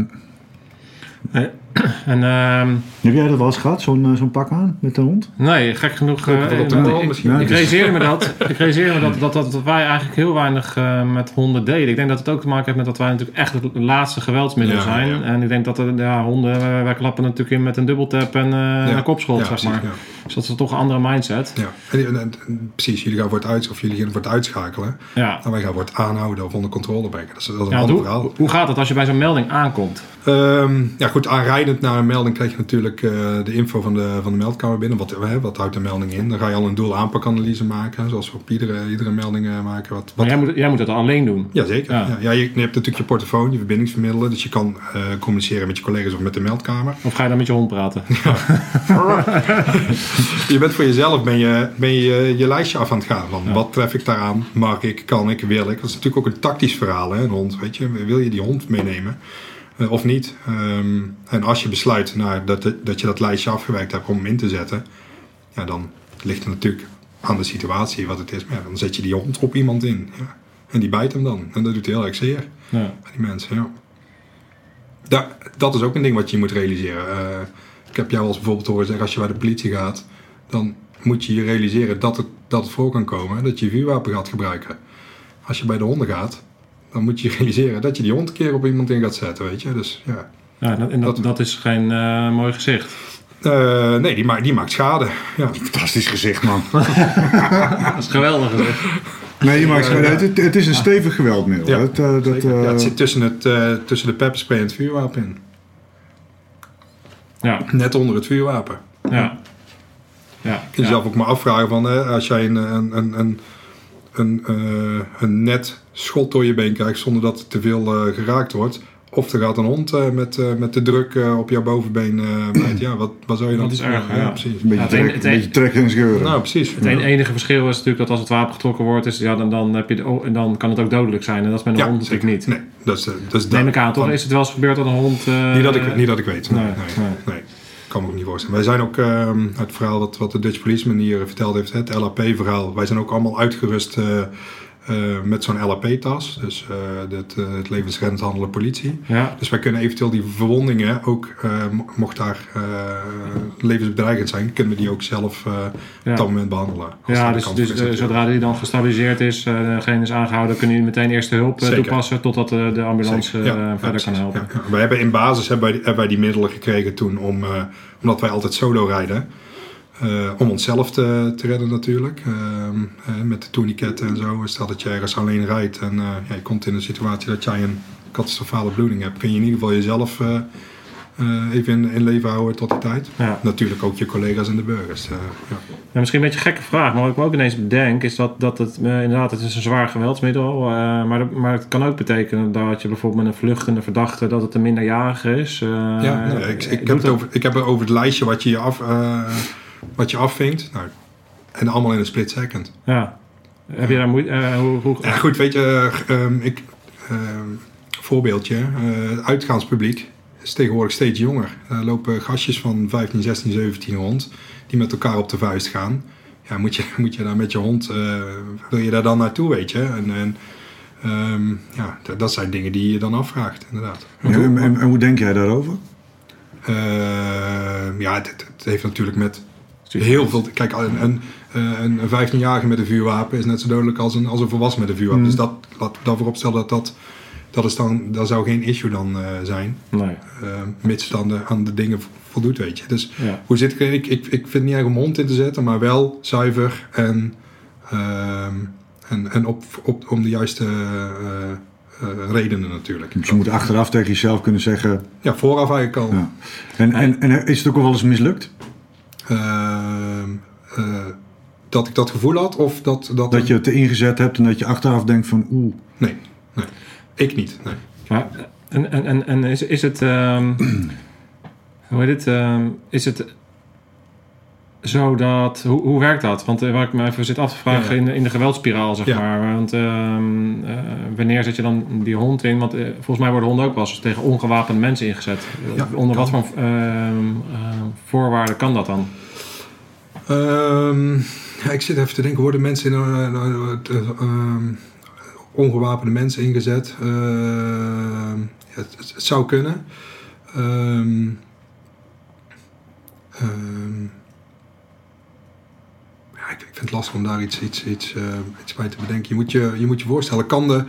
ja. En ehm, Heb jij dat wel eens gehad, zo'n eh, zo'n pak aan met een hond? nee, gek genoeg. eh, de ik-. Ja, realiseer me dat, ik realiseer me dat, dat, dat, dat wij eigenlijk heel weinig eh, met honden deden. Ik denk dat het ook te maken heeft met dat wij natuurlijk echt het laatste geweldsmiddel Ja, zijn. ja. En ik denk dat er, ja, honden, wij, wij klappen natuurlijk in met een dubbeltap en eh, een kopschot, Ja, zeg precies, maar. ja. Dus dat is toch een andere mindset. Ja. En, en- en- en precies, jullie gaan voor het uit of jullie gaan voor het uitschakelen. Ja. En wij gaan voor het aanhouden of onder controle brengen. Dat is, dat is een Ja, want ander hoe, verhaal. hoe gaat het als je bij zo'n melding aankomt? Ehm, ja, goed, aanrijdend naar een melding krijg je natuurlijk eh, de info van de, van de meldkamer binnen. Wat, wat houdt de melding in? Dan ga je al een doel-aanpakanalyse maken, zoals we op iedere, iedere melding eh, maken. Wat, Maar wat, jij moet, jij moet het alleen doen. Jazeker. Ja. Ja. Ja, je, je hebt natuurlijk je portofoon, je verbindingsvermiddelen. Dus je kan eh, communiceren met je collega's of met de meldkamer. Of ga je dan met je hond praten? Je bent voor jezelf ben je, ben je je lijstje af aan het gaan. Van wat tref ik daaraan? Mag ik? Kan ik? Wil ik? Dat is natuurlijk ook een tactisch verhaal. Hè? Een hond, weet je. Wil je die hond meenemen? Eh, of niet? Ehm, en als je besluit nou, dat, dat je dat lijstje afgewerkt hebt om hem in te zetten. Ja, dan ligt het natuurlijk aan de situatie wat het is. Maar ja, dan zet je die hond op iemand in. Ja. En die bijt hem dan. En dat doet heel erg zeer. Ja. Bij die mensen, ja. Da- dat is ook een ding wat je moet realiseren. Eh, ik heb jou als bijvoorbeeld horen zeggen, als je bij de politie gaat, dan moet je je realiseren dat het, dat het voor kan komen dat je je vuurwapen gaat gebruiken. Als je bij de honden gaat, dan moet je je realiseren dat je die hond een keer op iemand in gaat zetten, weet je. Dus ja. Ja, dat- en dat, Dat- dat is geen eh, mooi gezicht. Eh, nee, die, ma die maakt schade. Ja. Fantastisch gezicht, man. Dat is geweldig gezicht. Nee, maar het, het, het is een stevig geweldmiddel. Ja, Het, eh, dat, eh, ja, het zit tussen, het, eh, tussen de pepperspray en het vuurwapen in. Ja, Net onder het vuurwapen. ja. Ja, Je ja. jezelf ook maar afvragen van hè, als jij een, een, een, een, een, eh, een net schot door je been krijgt zonder dat het te veel eh, geraakt wordt. Of er gaat een hond eh, met, eh, met de druk eh, op jouw bovenbeen eh. Ja, wat, wat zou je dan Dat is erger, ja. precies. een beetje, Ja, trek, een- beetje trekken en scheuren. Nou, precies. Het en- enige verschil is natuurlijk dat als het wapen getrokken wordt, is, ja, dan, dan, heb je de, oh, en dan kan het ook dodelijk zijn. En dat is met een Ja, hond natuurlijk zeker. niet. Nee, dat is, dat is Neem ik aan, toch? van- Is het wel eens gebeurd dat een hond... eh, Niet dat ik, niet dat ik weet. Nee, nee, nee, nee. nee. Kan me ook niet voorstellen. Wij zijn ook, ehm, het verhaal wat, wat de Dutch Policeman hier verteld heeft, het LAP-verhaal. Wij zijn ook allemaal uitgerust eh, eh, met zo'n LAP-tas. Dus eh, het, uh, het levensreddend handelen politie. Ja. Dus wij kunnen eventueel die verwondingen ook, eh, mo- mocht daar eh, levensbedreigend zijn, kunnen we die ook zelf eh, Ja. op dat moment behandelen. Ja, dus, dus eh, zodra die dan gestabiliseerd is, eh, degene is aangehouden, kunnen jullie meteen eerste hulp eh, Zeker. toepassen totdat eh, de ambulance. Ja, eh, verder kan helpen. Wij hebben in basis hebben wij, hebben wij die middelen gekregen toen om, eh, omdat wij altijd solo rijden. Eh, om onszelf te, te redden natuurlijk. Ehm, eh, met de tourniquetten en zo. Stel dat je ergens alleen rijdt en eh, ja, je komt in een situatie dat jij een catastrofale bloeding hebt. Kun je in ieder geval jezelf eh, eh, even in, in leven houden tot die tijd. Ja. Natuurlijk ook je collega's en de burgers. eh, ja. Ja, misschien een beetje een gekke vraag, maar wat ik me ook ineens bedenk is dat, dat het eh, inderdaad het is een zwaar geweldsmiddel is. maar, maar het kan ook betekenen dat je bijvoorbeeld met een vluchtende verdachte dat het een minderjarige is. Eh, Ja, nee, ik, ik, heb het over, ik heb het over het lijstje wat je, je, af, eh, wat je afvinkt. Nou, en allemaal in een split second. Ja. Heb je daar moeite? eh, hoe, hoe, Ja, goed, weet je, eh, ehm, ik, ehm, voorbeeldje. eh, het uitgaanspubliek is tegenwoordig steeds jonger. Er lopen gastjes van 15, 16, 17 rond die met elkaar op de vuist gaan. Ja, moet je, moet je daar met je hond, eh, wil je daar dan naartoe, weet je? En, en ehm, ja, dat, dat zijn dingen die je dan afvraagt, inderdaad. En, en, en hoe denk jij daarover? Ehm, ja, het, het heeft natuurlijk met heel veel... Kijk, een, een, eh, een 15-jarige met een vuurwapen is net zo dodelijk als een, als een volwassen met een vuurwapen. Mm. Dus dat, we dan vooropstellen dat dat... Dat, is dan, dat zou geen issue dan eh, zijn, Nee. eh, mits het aan de, aan de dingen voldoet, weet je. Dus Ja. hoe zit ik? Ik, ik, ik vind het niet erg om hond in te zetten, maar wel zuiver en, ehm, en, en op, op, om de juiste eh, eh, redenen natuurlijk. Dus je moet achteraf tegen jezelf kunnen zeggen... Ja, vooraf eigenlijk al. Ja. En, en, en is het ook wel eens mislukt? Ehm, eh, dat ik dat gevoel had of dat... Dat, Dat je het ingezet hebt en dat je achteraf denkt van... Oeh, Nee, nee. Ik niet, nee. Maar, en, en, en, en is, is het... ehm, hoe heet het? ehm, is het zo dat... Hoe, hoe werkt dat? Want eh, waar ik me even zit af te vragen Ja. in, de, in de geweldspiraal, zeg Ja. maar. Want ehm, eh, wanneer zet je dan die hond in? Want eh, volgens mij worden honden ook wel eens tegen ongewapende mensen ingezet. Ja, Onder wat voor ehm, eh, voorwaarden kan dat dan? Ehm, ja, ik zit even te denken, worden mensen in ongewapende mensen ingezet? Ja, het, het zou kunnen. Ehm, ja, ik, ik vind het lastig om daar iets, iets, iets, eh, iets bij te bedenken. Je moet je, je, moet je voorstellen, kan de,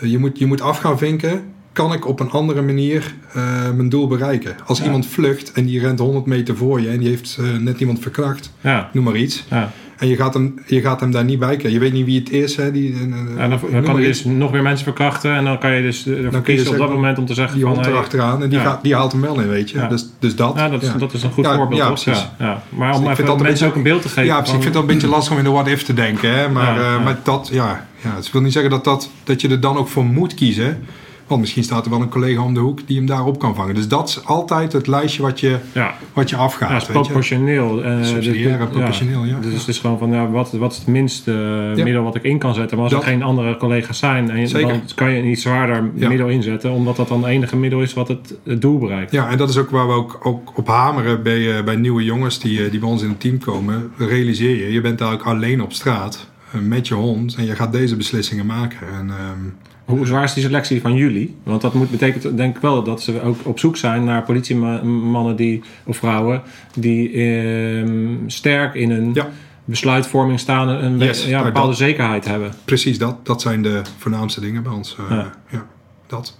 eh, je, moet, je moet af gaan vinken. Kan ik op een andere manier eh, mijn doel bereiken? Als Ja. iemand vlucht en die rent 100 meter voor je en die heeft net iemand verkracht, Ja, noem maar iets. ja. En je gaat hem, je gaat hem daar niet bij krijgen. Je weet niet wie het is. Hè, die, eh, En dan, dan maar kan je dus nog meer mensen verkrachten. En dan kan je dus kun je kiezen op zeggen, dat moment om te zeggen die van... hond erachteraan en die, ja. gaat, die haalt hem wel in, weet je. Ja. Dus, dus dat. Ja, dat is, ja. dat is een goed Ja, voorbeeld, ja, precies. Ja, ja. Maar Dus om ik vind even dat mensen beetje- ook een beeld te geven. Ja, precies. van- ik vind het wel een beetje lastig om in de what-if te denken. Hè? Maar, Ja, eh, ja. maar dat, ja, ja, het wil niet zeggen dat, dat, dat je er dan ook voor moet kiezen. Want misschien staat er wel een collega om de hoek die hem daarop kan vangen. Dus dat is altijd het lijstje wat je, ja, wat je afgaat. ja, is proportioneel. eh, Subsidiair dus- proportioneel, ja. Dus het is gewoon van, ja, wat, wat is het minste eh, Ja. middel wat ik in kan zetten? Maar als Dat- er geen andere collega's zijn, en je- Zeker. dan kan je een iets zwaarder middel inzetten. Omdat dat dan het enige middel is wat het, het doel bereikt. Ja, en dat is ook waar we ook, ook op hameren bij, eh, bij nieuwe jongens die, die bij ons in het team komen. Realiseer je, je bent daar ook alleen op straat met je hond en je gaat deze beslissingen maken. En, ehm, Hoe zwaar is die selectie van jullie? Want dat moet, betekent denk ik wel dat ze ook op zoek zijn naar politiemannen die, of vrouwen die ehm, sterk in hun Ja. besluitvorming staan en een Yes, ja, nou, bepaalde dat- zekerheid hebben. precies dat, dat zijn de voornaamste dingen bij ons. eh, Ja. ja. dat.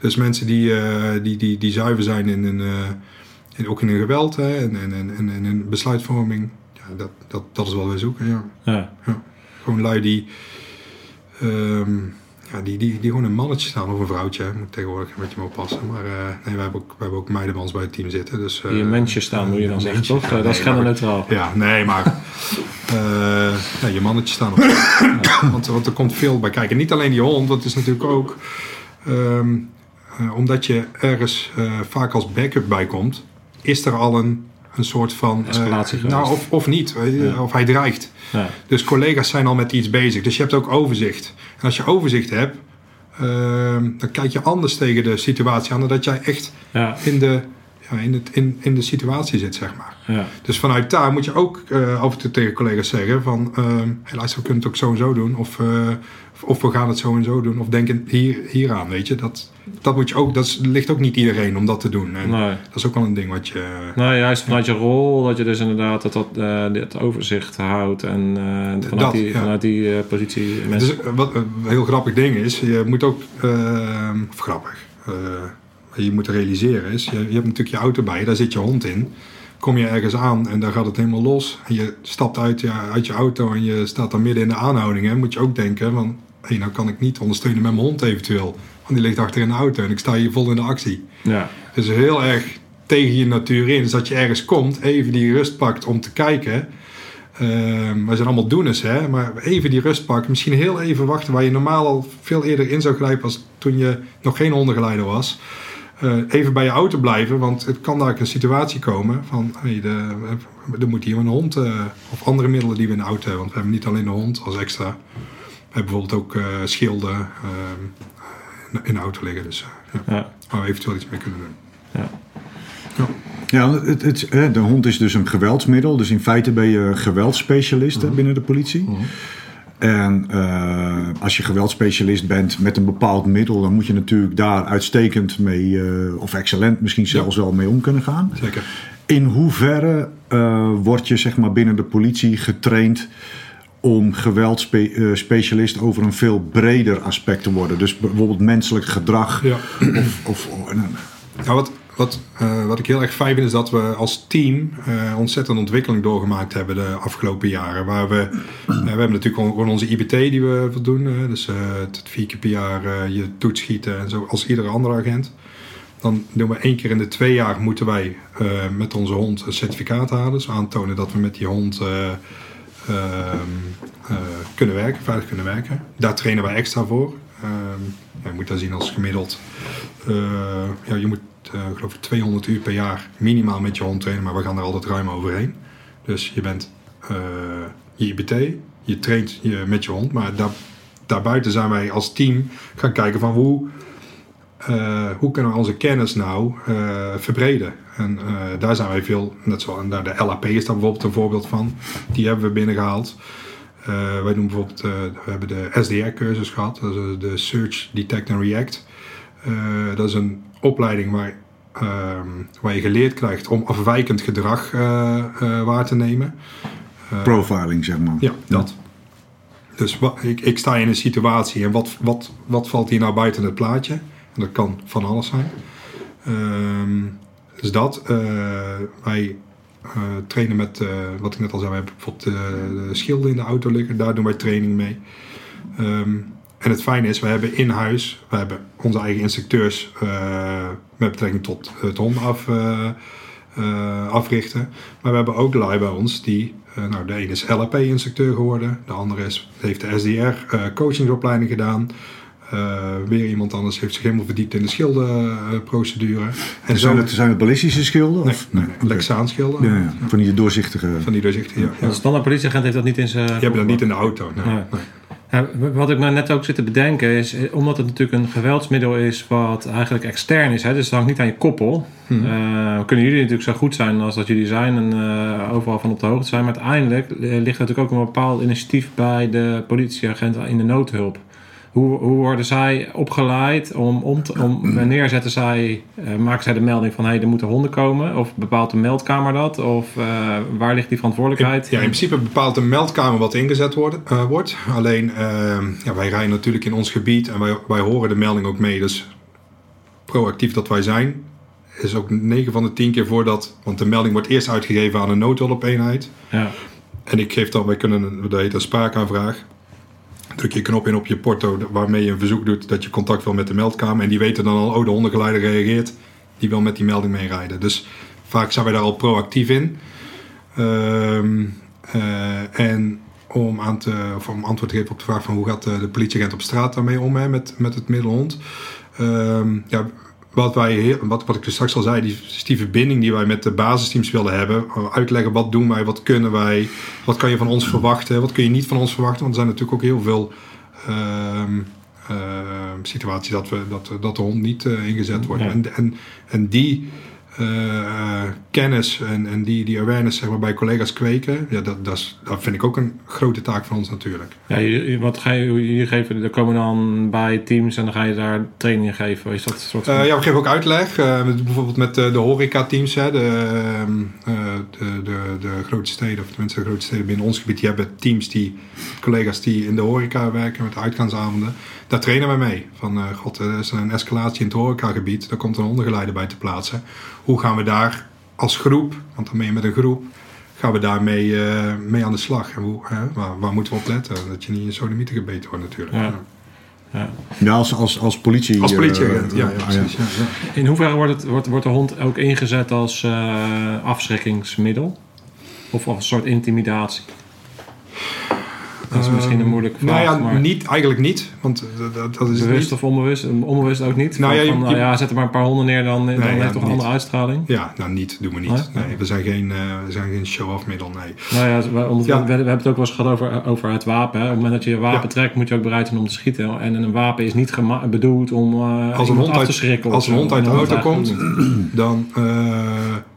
Dus mensen die, eh, die, die, die zuiver zijn in, een, in, ook in hun geweld hè, en, en, en, en, en in besluitvorming. Ja, dat, dat, dat is wat wij zoeken, ja. Ja. Gewoon lui die, ehm, ja, die, die, die gewoon een mannetje staan of een vrouwtje. hè. Moet tegenwoordig een beetje mee oppassen. Maar eh, nee, wij hebben ook, wij hebben ook meiden bij het team zitten. Dus, eh, Die in mensjes staan, moet je dan zeggen, mensje. toch? Eh, dat is genderneutraal. Ja, nee, maar eh, ja, je mannetje staan op. want, want er komt veel bij kijken. Niet alleen die hond, dat is natuurlijk ook... ehm, eh, omdat je ergens eh, vaak als backup bij komt... is er al een, een soort van... eh, Escalatie nou, of, of niet. Ja. Of hij dreigt. Ja. Dus collega's zijn al met iets bezig. Dus je hebt ook overzicht. En als je overzicht hebt... ehm, dan kijk je anders tegen de situatie aan... dan dat jij echt Ja. in de, ja, in het, in, in de situatie zit, zeg maar. Ja. Dus vanuit daar moet je ook af en toe tegen collega's zeggen van... ehm hey, luister, we kunnen het ook zo en zo doen. Of, eh, of we gaan het zo en zo doen. Of denken hier, hieraan, weet je. Dat, dat, moet je ook, dat is- ligt ook niet iedereen om dat te doen. En Nee. dat is ook wel een ding wat je... Nou, juist vanuit je rol, dat je dus inderdaad dat, dat, eh, dit overzicht houdt en eh, vanuit, Dat, die, ja. vanuit die eh, positie mensen. Dus, eh, wat een heel grappig ding is, je moet ook, eh, of grappig, eh, wat je moet realiseren is, je, je hebt natuurlijk je auto bij je, daar zit je hond in. Kom je ergens aan en daar gaat het helemaal los. En je stapt uit je, uit je auto en je staat dan midden in de aanhoudingen. Moet je ook denken van, hé, nou kan ik niet ondersteunen met mijn hond eventueel. Want die ligt achter in de auto en ik sta hier vol in de actie. ja. Dus heel erg tegen je natuur in. Dus dat je ergens komt, even die rust pakt om te kijken. Ehm we zijn allemaal doeners, hè. Maar even die rust pakken. Misschien heel even wachten waar je normaal al veel eerder in zou grijpen als toen je nog geen hondengeleider was. Eh, even bij je auto blijven, want het kan daar een situatie komen van... Hey, de, er moet hier een hond eh, of andere middelen die we in de auto hebben. Want we hebben niet alleen de hond als extra. Hebben bijvoorbeeld ook eh, schilden ehm, in de auto liggen. Dus eh, ja, Ja. waar we eventueel iets mee kunnen doen. Ja. Ja, het, het, hè, de hond is dus een geweldsmiddel. Dus in feite ben je geweldsspecialist hè, binnen de politie. En eh, als je geweldsspecialist bent met een bepaald middel, dan moet je natuurlijk daar uitstekend mee, eh, of excellent misschien zelfs wel mee om kunnen gaan. Zeker. In hoeverre eh, word je zeg maar, binnen de politie getraind om geweldsspecialist over een veel breder aspect te worden? Dus bijvoorbeeld menselijk gedrag. Ja. Of, of, wat, wat, eh, wat ik heel erg fijn vind is dat we als team eh ontzettend ontwikkeling doorgemaakt hebben de afgelopen jaren. Waar we, eh, we hebben natuurlijk gewoon, onze IBT die we doen. eh, dus eh, het vier keer per jaar eh, je toets schieten en zo als iedere andere agent. Dan doen we één keer in de twee jaar moeten wij eh, met onze hond een certificaat halen. Dus aantonen dat we met die hond eh, eh, kunnen werken, veilig kunnen werken. Daar trainen wij extra voor. Ehm, je moet dat zien als gemiddeld. eh, ja, je moet eh, geloof ik 200 uur per jaar minimaal met je hond trainen, maar we gaan er altijd ruim overheen. Dus je bent eh, je IBT, je traint je met je hond, maar daar, daarbuiten zijn wij als team gaan kijken van hoe, eh, hoe kunnen we onze kennis nou eh, verbreden. En eh, daar zijn wij veel, net en daar de LAP is daar bijvoorbeeld een voorbeeld van. Die hebben we binnengehaald. Eh, wij doen bijvoorbeeld, eh, we hebben de SDR-cursus gehad, dat is de Search, Detect and React. Dat is een opleiding waar, ehm, waar je geleerd krijgt om afwijkend gedrag waar te nemen. profiling, zeg maar. Ja, dat. Dus wat, ik, ik sta in een situatie en wat, wat, wat valt hier nou buiten het plaatje? En dat kan van alles zijn. Ehm, dus dat. eh, wij eh, trainen met, eh, wat ik net al zei, we hebben bijvoorbeeld de schilden in de auto liggen. Daar doen wij training mee. Ehm, en het fijne is, we hebben in huis, we hebben onze eigen instructeurs met betrekking tot het honden af, africhten. Maar we hebben ook lui bij ons die, nou de ene is LAP-instructeur geworden, de andere is, heeft de SDR-coachingsopleiding gedaan. Eh, weer iemand anders heeft zich helemaal verdiept in de schildenprocedure. en Zijn het, zijn het ballistische schilden? Nee, of? nee, nee, Oké. Lexaanschilden. Ja, ja, van die doorzichtige... Van die doorzichtige, ja. ja. Een standaard politieagent heeft dat niet in zijn... Je hebt dat niet in de auto. Nee, Nee. nee. Ja, wat ik me net ook zit te bedenken is, eh, omdat het natuurlijk een geweldsmiddel is wat eigenlijk extern is, hè, dus het hangt niet aan je koppel. Mhm. Eh, kunnen jullie natuurlijk zo goed zijn als dat jullie zijn en eh, overal van op de hoogte zijn, maar uiteindelijk ligt natuurlijk ook een bepaald initiatief bij de politieagenten in de noodhulp. Hoe, hoe worden zij opgeleid om, om, te- om wanneer zetten zij, eh, maken zij de melding van hé, hey, er moeten honden komen? Of bepaalt de meldkamer dat? Of eh, waar ligt die verantwoordelijkheid? Ja, in principe bepaalt de meldkamer wat ingezet wordt. eh, wordt. Alleen, eh, ja, wij rijden natuurlijk in ons gebied en wij, wij horen de melding ook mee. Dus proactief dat wij zijn, is ook 9 van de 10 keer voordat... Want de melding wordt eerst uitgegeven aan een noodhulpeenheid. Ja. En ik geef dan, wij kunnen, dat heet een spraakaanvraag. Druk je een knop in op je porto waarmee je een verzoek doet dat je contact wil met de meldkamer. En die weten dan al, oh de hondengeleider reageert. Die wil met die melding meerijden. Dus vaak zijn wij daar al proactief in. Ehm, eh, en om, aan te, of om antwoord te geven op de vraag van hoe gaat de, de politieagent op straat daarmee om hè, met, met het middelhond. Ehm, ja, wat, wij, wat, wat ik dus straks al zei, die, is die verbinding die wij met de basisteams willen hebben. Uh, Uitleggen wat doen wij, wat kunnen wij, wat kan je van ons verwachten, wat kun je niet van ons verwachten. Want er zijn natuurlijk ook heel veel ehm, ehm, situaties dat, we, dat, dat de hond niet eh, ingezet wordt. En, en, en die eh, kennis en, en die, die awareness zeg maar, bij collega's kweken, ja, dat, dat, is, dat vind ik ook een grote taak van ons natuurlijk. Ja, je- je- wat ga je hier geven? Er komen dan bij teams en dan ga je daar trainingen geven. Is dat soort van... Eh, ja, we geven ook uitleg. eh, bijvoorbeeld met eh, de horeca-teams. Hè, de, ehm, eh, de, de, de grote steden, of tenminste de grote steden binnen ons gebied. Die hebben teams, die, collega's die in de horeca werken met uitgaansavonden. Daar trainen we mee. Van, eh, god, er is een escalatie in het horecagebied. Daar komt een hondengeleider bij te plaatsen. Hoe gaan we daar als groep, want dan ben je met een groep... Gaan we daarmee eh, mee aan de slag? En hoe, hè, waar, waar moeten we op letten? Dat je niet in sodomieten gebeten wordt natuurlijk. Ja. Ja. als, als, als politie... Als eh, politieagent, ja, ja, ah, precies. Ja, ja. In hoeverre wordt, het, wordt, wordt de hond ook ingezet als eh, afschrikkingsmiddel? Of als een soort intimidatie? Dat is misschien een moeilijke vraag. Nou ja, maar niet, eigenlijk niet. Want dat, dat, dat is bewust of onbewust? Onbewust ook niet? Nou Van- ja, je- van, nou je- ja, zet er maar een paar honden neer, dan, dan ja, heeft toch een andere uitstraling? Ja, nou niet, doen we niet. Nee? Nee, we zijn geen, eh, we zijn geen show-off middel, nee. Nou ja, we, hebben het ook wel eens gehad over, over het wapen. Hè. Op het moment dat je je wapen trekt, moet je ook bereid zijn om te schieten. En een wapen is niet bedoeld om eh Als een hond af uit, te schrikken. als een hond uit de auto komt, dan eh,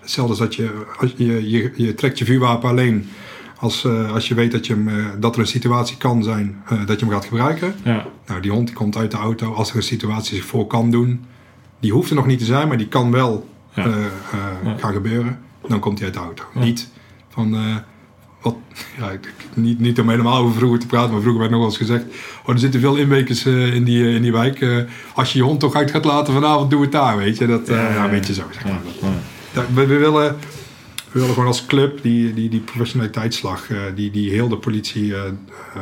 hetzelfde als dat je, je, je, je trekt je vuurwapen alleen als, eh, als je weet dat, je hem, eh, dat er een situatie kan zijn eh, dat je hem gaat gebruiken. Ja, Nou, die hond die komt uit de auto als er een situatie zich voor kan doen. Die hoeft er nog niet te zijn, maar die kan wel Ja. Ja. gaan gebeuren. Dan komt hij uit de auto. Niet van... wat, ja, niet, niet om helemaal over vroeger te praten, maar vroeger werd nog wel eens gezegd: Oh, er zitten veel inwekers in, die, in die wijk. Als je je hond toch uit gaat laten vanavond, doe het daar, weet je. Dat, Ja, een ja. beetje zo. Zeg maar. Dat- ja. dat- we, we willen, we willen gewoon als club die, die, die professionaliteitsslag eh, die, die heel de politie eh, eh,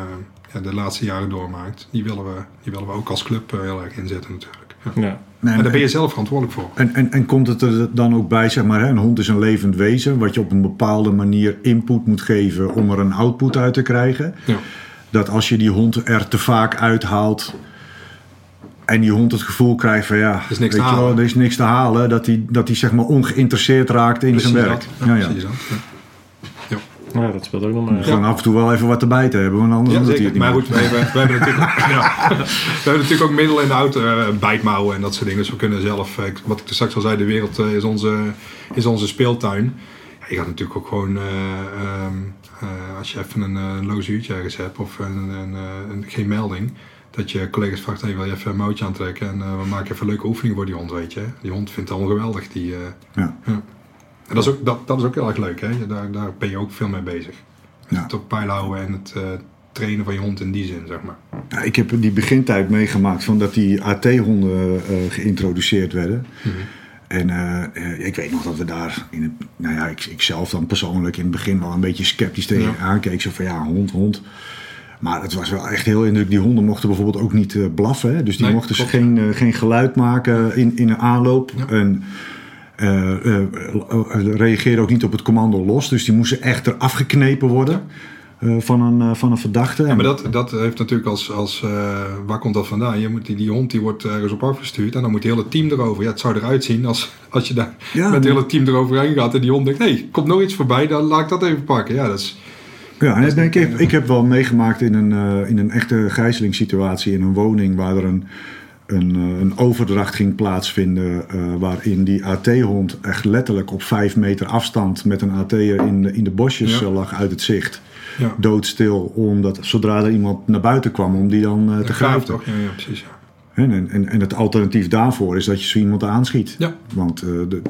ja, de laatste jaren doormaakt, die willen we, die willen we ook als club heel erg inzetten natuurlijk. Ja. Ja. Nee, En daar ben je zelf verantwoordelijk voor. En, en, en komt het er dan ook bij, zeg maar, hè, een hond is een levend wezen, wat je op een bepaalde manier input moet geven om er een output uit te krijgen. Ja. Dat als je die hond er te vaak uithaalt en die hond het gevoel krijgt van ja, is niks te weet je wel, halen. er is niks te halen, dat hij dat die, zeg maar ongeïnteresseerd raakt in Precies zijn werk. dat. Ja, Ja, ja. dat. Ja. Ja, dat speelt ook nog maar. Gewoon af en toe wel even wat erbij te hebben, want anders Ja, doet hij het niet Maar goed, wij, wij, wij hebben natuurlijk, ja, we hebben natuurlijk ook middelen in de auto, eh, bijtmouwen en dat soort dingen. Dus we kunnen zelf, eh, wat ik er straks al zei, de wereld eh, is, onze, is onze speeltuin. Ja, je gaat natuurlijk ook gewoon, eh, ehm, eh, als je even een eh, loos uurtje ergens hebt of een, een, eh, een- geen melding, dat je collega's vraagt, hey, wil je even een mouwtje aantrekken en eh, we maken even een leuke oefening voor die hond, weet je. Die hond vindt het allemaal geweldig. Die, eh, Ja. En dat is, ook, dat, dat is ook heel erg leuk, hè? Daar, daar ben je ook veel mee bezig. Ja. Het op houden en het eh, trainen van je hond in die zin, zeg maar. Ja, ik heb die begintijd meegemaakt van dat die AT-honden geïntroduceerd werden. En eh, eh, ik weet nog dat we daar, in het, nou ja, ik, ik zelf dan persoonlijk in het begin wel een beetje sceptisch tegen Ja. aankeek. Zo van ja, hond, hond. Maar het was wel echt heel indruk. Die honden mochten bijvoorbeeld ook niet eh, blaffen. Hè? Dus die Nee, mochten klopt. geen, eh, geen geluid maken in, in een aanloop. Ja. En eh, reageerden ook niet op het commando los. Dus die moesten echt eraf geknepen worden van, een, van een verdachte. Ja, maar dat, dat heeft natuurlijk als, als waar komt dat vandaan? Je moet, die, die hond die wordt ergens op afgestuurd en dan moet het hele team erover. Ja, het zou eruit zien als, als je daar Ja, met het hele team eroverheen gaat en die hond denkt, hé, hey, komt nog iets voorbij, dan laat ik dat even pakken. Ja, dat is, Ja, is ik, heb, ik heb wel meegemaakt in een, eh, in een echte gijzelingssituatie in een woning waar er een, een, eh, een overdracht ging plaatsvinden. eh, waarin die AT-hond echt letterlijk op vijf meter afstand met een AT'er in, de- in de bosjes Ja. lag uit het zicht. ja, Doodstil, omdat zodra er iemand naar buiten kwam om die dan te grijpen. toch? Ja, ja precies. En, en, en het alternatief daarvoor is dat je zo iemand aanschiet. Ja. Want de,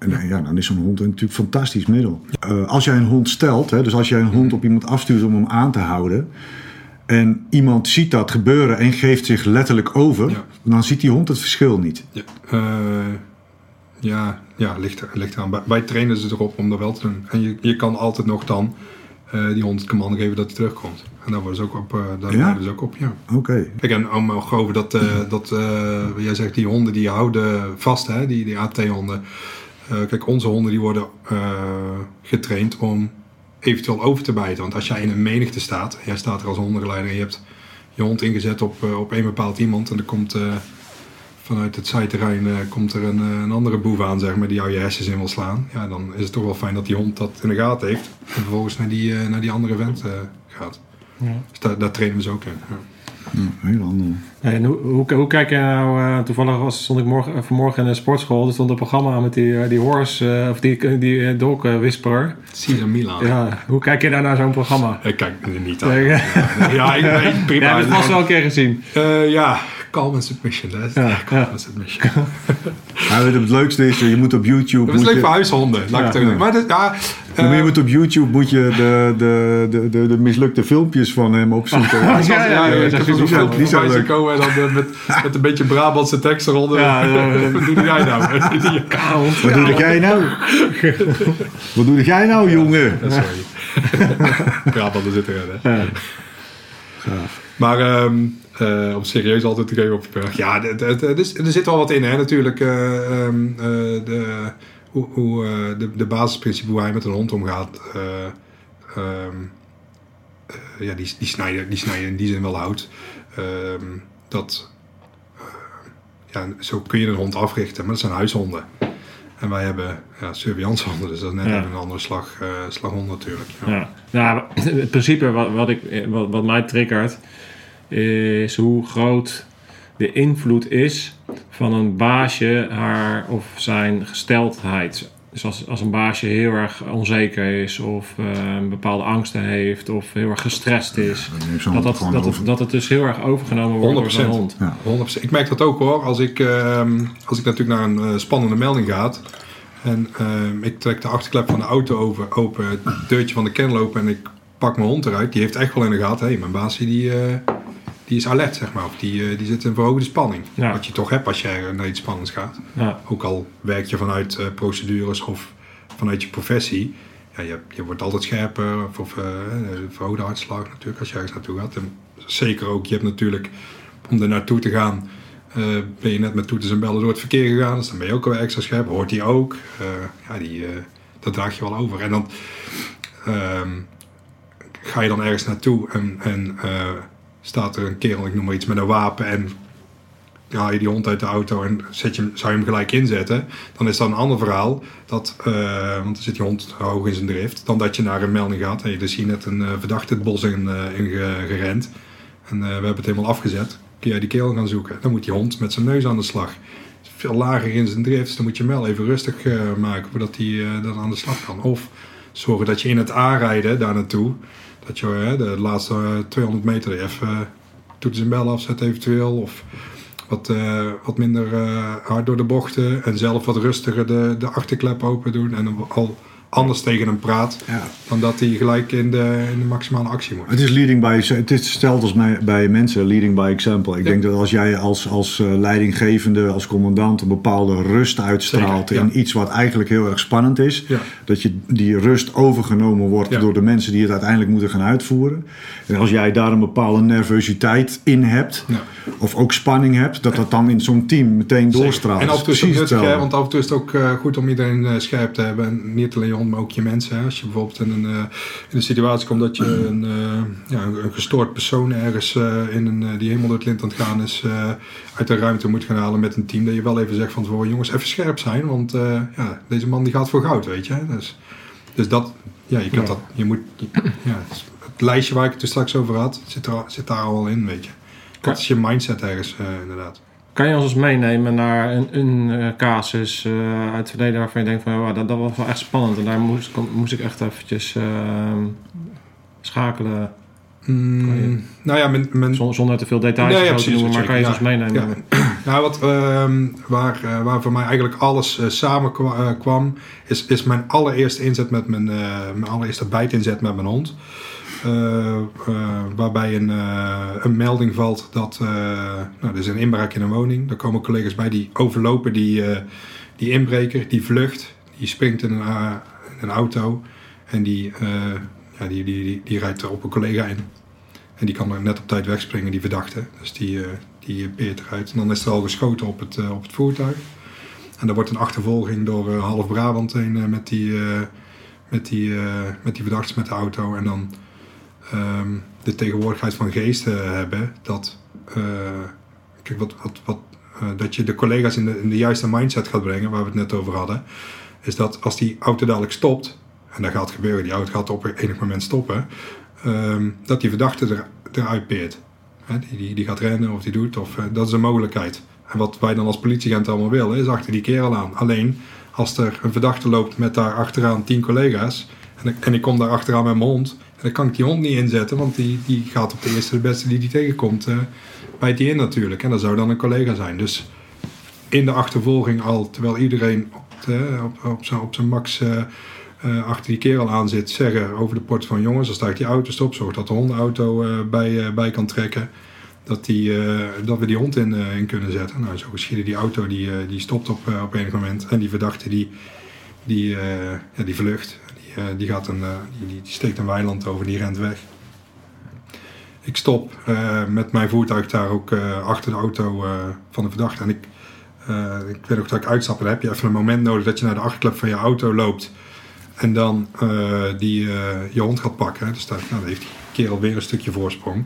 en, eh, ja, dan is zo'n hond natuurlijk een fantastisch middel. Eh, als jij een hond stelt, hè, dus als jij een hond op iemand afstuurt om hem aan te houden. En iemand ziet dat gebeuren en geeft zich letterlijk over. Ja. Dan ziet die hond het verschil niet. Ja, eh, ja, ja ligt, er, ligt eraan. Bij, wij trainen ze erop om dat wel te doen. En je, je kan altijd nog dan die hond het commando geven dat hij terugkomt. En daar worden ze ook op, daar Ja? ze ook op, ja. Oké. Kijk, en om nog over dat, dat jij zegt, die honden die houden vast, hè, die, die AT-honden. Eh, kijk, onze honden die worden eh, getraind om eventueel over te bijten. Want als jij in een menigte staat, jij staat er als hondengeleider en je hebt je hond ingezet op, eh, op één bepaald iemand en er komt vanuit het zijterrein komt er een, een andere boef aan, zeg maar, die jou je hersens in wil slaan. Ja, dan is het toch wel fijn dat die hond dat in de gaten heeft en vervolgens naar die, naar die andere vent gaat. Ja. Dus daar, daar trainen we ze ook in. Ja. Heel ander. En hoe, hoe, hoe kijk je nou, eh, toevallig was, stond ik morgen, eh, vanmorgen in de sportschool, er stond een programma met die, eh, die horse, eh, of die, die uh, dog whisperer. Caesar Milan. Ja, hoe kijk je daar naar zo'n programma? Ik kijk er niet aan. Ja, Ja, ja ik, prima. hebt het vast wel een keer gezien. Eh, ja, calm and submission. Dat is Ja, calm ja. and submission. Ja, het leukste is, je moet op YouTube... Dat is leuk je, voor huishonden. Laat ik het Ja. ook doen. Maar dat, ja, Ja, maar je eh, moet op YouTube moet je de, de, de, de, de mislukte filmpjes van hem opzoeken. Ja, Ja, ja, ja, ik heb zo'n filmpje komen en dan eh, met, met een beetje Brabantse tekst eronder. Ja, ja, ja. Wat doe jij nou? Wat doe jij nou? Wat doe jij nou, jongen? Sorry. Brabander zit erin, hè? Ja. Maar ehm, eh, om serieus altijd te geven op je berg. Ja, er zit wel wat in, hè, natuurlijk. eh, ehm, eh, de, hoe, hoe, de, de basisprincipe hoe hij met een hond omgaat. eh, ehm, eh, ja, die, die, snijden, die snijden in die zin wel hout. Ehm, dat, ja, zo kun je een hond africhten, maar dat zijn huishonden. En wij hebben ja, surveillancehonden, dus dat is net Ja. even een andere slag, slaghond natuurlijk. Ja. Ja. Nou, het principe wat, wat, ik, wat, wat mij triggert, is hoe groot de invloed is van een baasje haar of zijn gesteldheid. Dus als, als een baasje heel erg onzeker is of eh, bepaalde angsten heeft of heel erg gestrest is, dat, dat, dat, over. het, dat het dus heel erg overgenomen wordt door zo'n 100%. hond. Ja. 100%. Ik merk dat ook hoor. Als ik, ehm, als ik natuurlijk naar een eh, spannende melding ga. En ehm, ik trek de achterklep van de auto over, open, het deurtje van de kennel open en ik pak mijn hond eruit. Die heeft echt wel in de gaten. Hé, mijn baasje die, eh, die is alert, zeg maar. Of die, eh, die zit in verhoogde spanning. Ja. Wat je toch hebt als je er naar iets spannends gaat. Ja. Ook al werk je vanuit eh, procedures of vanuit je professie. Ja, je, je wordt altijd scherper. Of, of eh, verhoogde hartslag natuurlijk als je ergens naartoe gaat. En zeker ook, je hebt natuurlijk om er naartoe te gaan. ben je net met toeters en bellen door het verkeer gegaan. Dus dan ben je ook wel extra scherp. Hoort die ook. Ja, die, dat draag je wel over. En dan ehm, ga je dan ergens naartoe en, en staat er een kerel, ik noem maar iets, met een wapen en haal je die hond uit de auto en zet je, zou je hem gelijk inzetten, dan is dat een ander verhaal. Dat, eh, want dan zit die hond hoog in zijn drift. Dan dat je naar een melding gaat en je dus hier net een eh, verdachte het bos in, eh, in ge- gerend. En we hebben het helemaal afgezet. Kun jij die kerel gaan zoeken? Dan moet die hond met zijn neus aan de slag. Veel lager in zijn drift, dus dan moet je hem even rustig maken voordat hij dan aan de slag kan. Of zorgen dat je in het aanrijden daar naartoe, dat je eh, de laatste eh, 200 meter even uh, toeters en bellen afzet eventueel. Of wat, eh, wat minder eh, hard door de bochten en zelf wat rustiger de, de achterklep open doen en al anders tegen hem praat Ja. dan dat hij gelijk in de, in de maximale actie moet. Het is leading by, het is stelt als mij, bij mensen leading by example. Ik Ja. denk dat als jij als, als eh, leidinggevende, als commandant een bepaalde rust uitstraalt Zeker, ja. in iets wat eigenlijk heel erg spannend is, dat je die rust overgenomen wordt door de mensen die het uiteindelijk moeten gaan uitvoeren. En als jij daar een bepaalde nervositeit in hebt, of ook spanning hebt, dat dat dan in zo'n team meteen doorstraalt. En af en toe is Dat het nuttig, hè, want af en toe is het ook eh, goed om iedereen eh, scherp te hebben. En niet alleen hond, maar ook je mensen. Hè. Als je bijvoorbeeld in een, eh, in een situatie komt dat je een, eh, ja, een gestoord persoon ergens eh, in een, die helemaal door het lint aan het gaan is, uit de ruimte moet gaan halen met een team. Dat je wel even zegt van tevoren, jongens, even scherp zijn. Want ja, deze man die gaat voor goud, weet je. Dus, dus dat, ja, je kunt Ja. dat, je moet, ja, het lijstje waar ik het er straks over had, zit, er, zit daar al in, weet je. Dat is je mindset ergens, inderdaad. Kan je ons eens meenemen naar een, een eh, casus eh, uit het verleden waarvan je denkt van dat, dat was wel echt spannend en daar moest, moest ik echt eventjes ehm, schakelen Mm, nou ja, zonder, te veel details Nee, ja, te precies, noemen, maar kan je ons meenemen? Ja. Nou, wat, ehm, waar, eh, waar voor mij eigenlijk alles samen kwa- kwam, is, is mijn allereerste inzet met mijn, mijn allereerste bijtinzet met mijn hond. Eh, eh, waarbij een, eh, een melding valt dat nou, er is een inbraak in een woning. Daar komen collega's bij die overlopen die, die inbreker, die vlucht, die springt in een, een auto en die, ja, die, die, die, die rijdt op een collega in. En die kan er net op tijd wegspringen, die verdachte. Dus die, die peert eruit. En dan is er al geschoten op het, op het voertuig. En er wordt een achtervolging door half Brabant heen met, die, met, die, met die verdachte met de auto. En dan ehm, de tegenwoordigheid van geest eh, hebben dat, eh, kijk, wat, wat, wat, eh, dat je de collega's in de, juiste mindset gaat brengen, waar we het net over hadden. Is dat als die auto dadelijk stopt, en dat gaat gebeuren, die auto gaat op enig moment stoppen, ehm, dat die verdachte er, eruit peert. Die, die gaat rennen of die doet. Of, eh, dat is een mogelijkheid. En wat wij dan als politieagent allemaal willen, is achter die kerel aan. Alleen als er een verdachte loopt met daar achteraan tien collega's. En ik, en ik kom daar achteraan met mijn hond. En dan kan ik die hond niet inzetten, want die, die gaat op de eerste de beste die die tegenkomt. eh bijt die in natuurlijk. En dat zou dan een collega zijn. Dus in de achtervolging al, terwijl iedereen op, op, op, zijn, op zijn max eh, eh, achter die kerel aan zit, zeggen over de port van jongens, dan sta ik die auto stop, zorg dat de hondenauto bij, bij kan trekken. Dat, die, dat we die hond in, in kunnen zetten. Nou, zo geschieden die auto die, die stopt op, op enig moment. En die verdachte die, die, ja, die vlucht. Die, eh, die, gaat een, eh, die, die, steekt een weiland over, die rent weg. Ik stop eh, met mijn voertuig daar ook achter de auto van de verdachte. En ik, ik weet nog dat ik uitstap. Dan heb je even een moment nodig dat je naar de achterklep van je auto loopt. En dan die, je hond gaat pakken. Dus daar, nou, dan heeft die kerel weer een stukje voorsprong.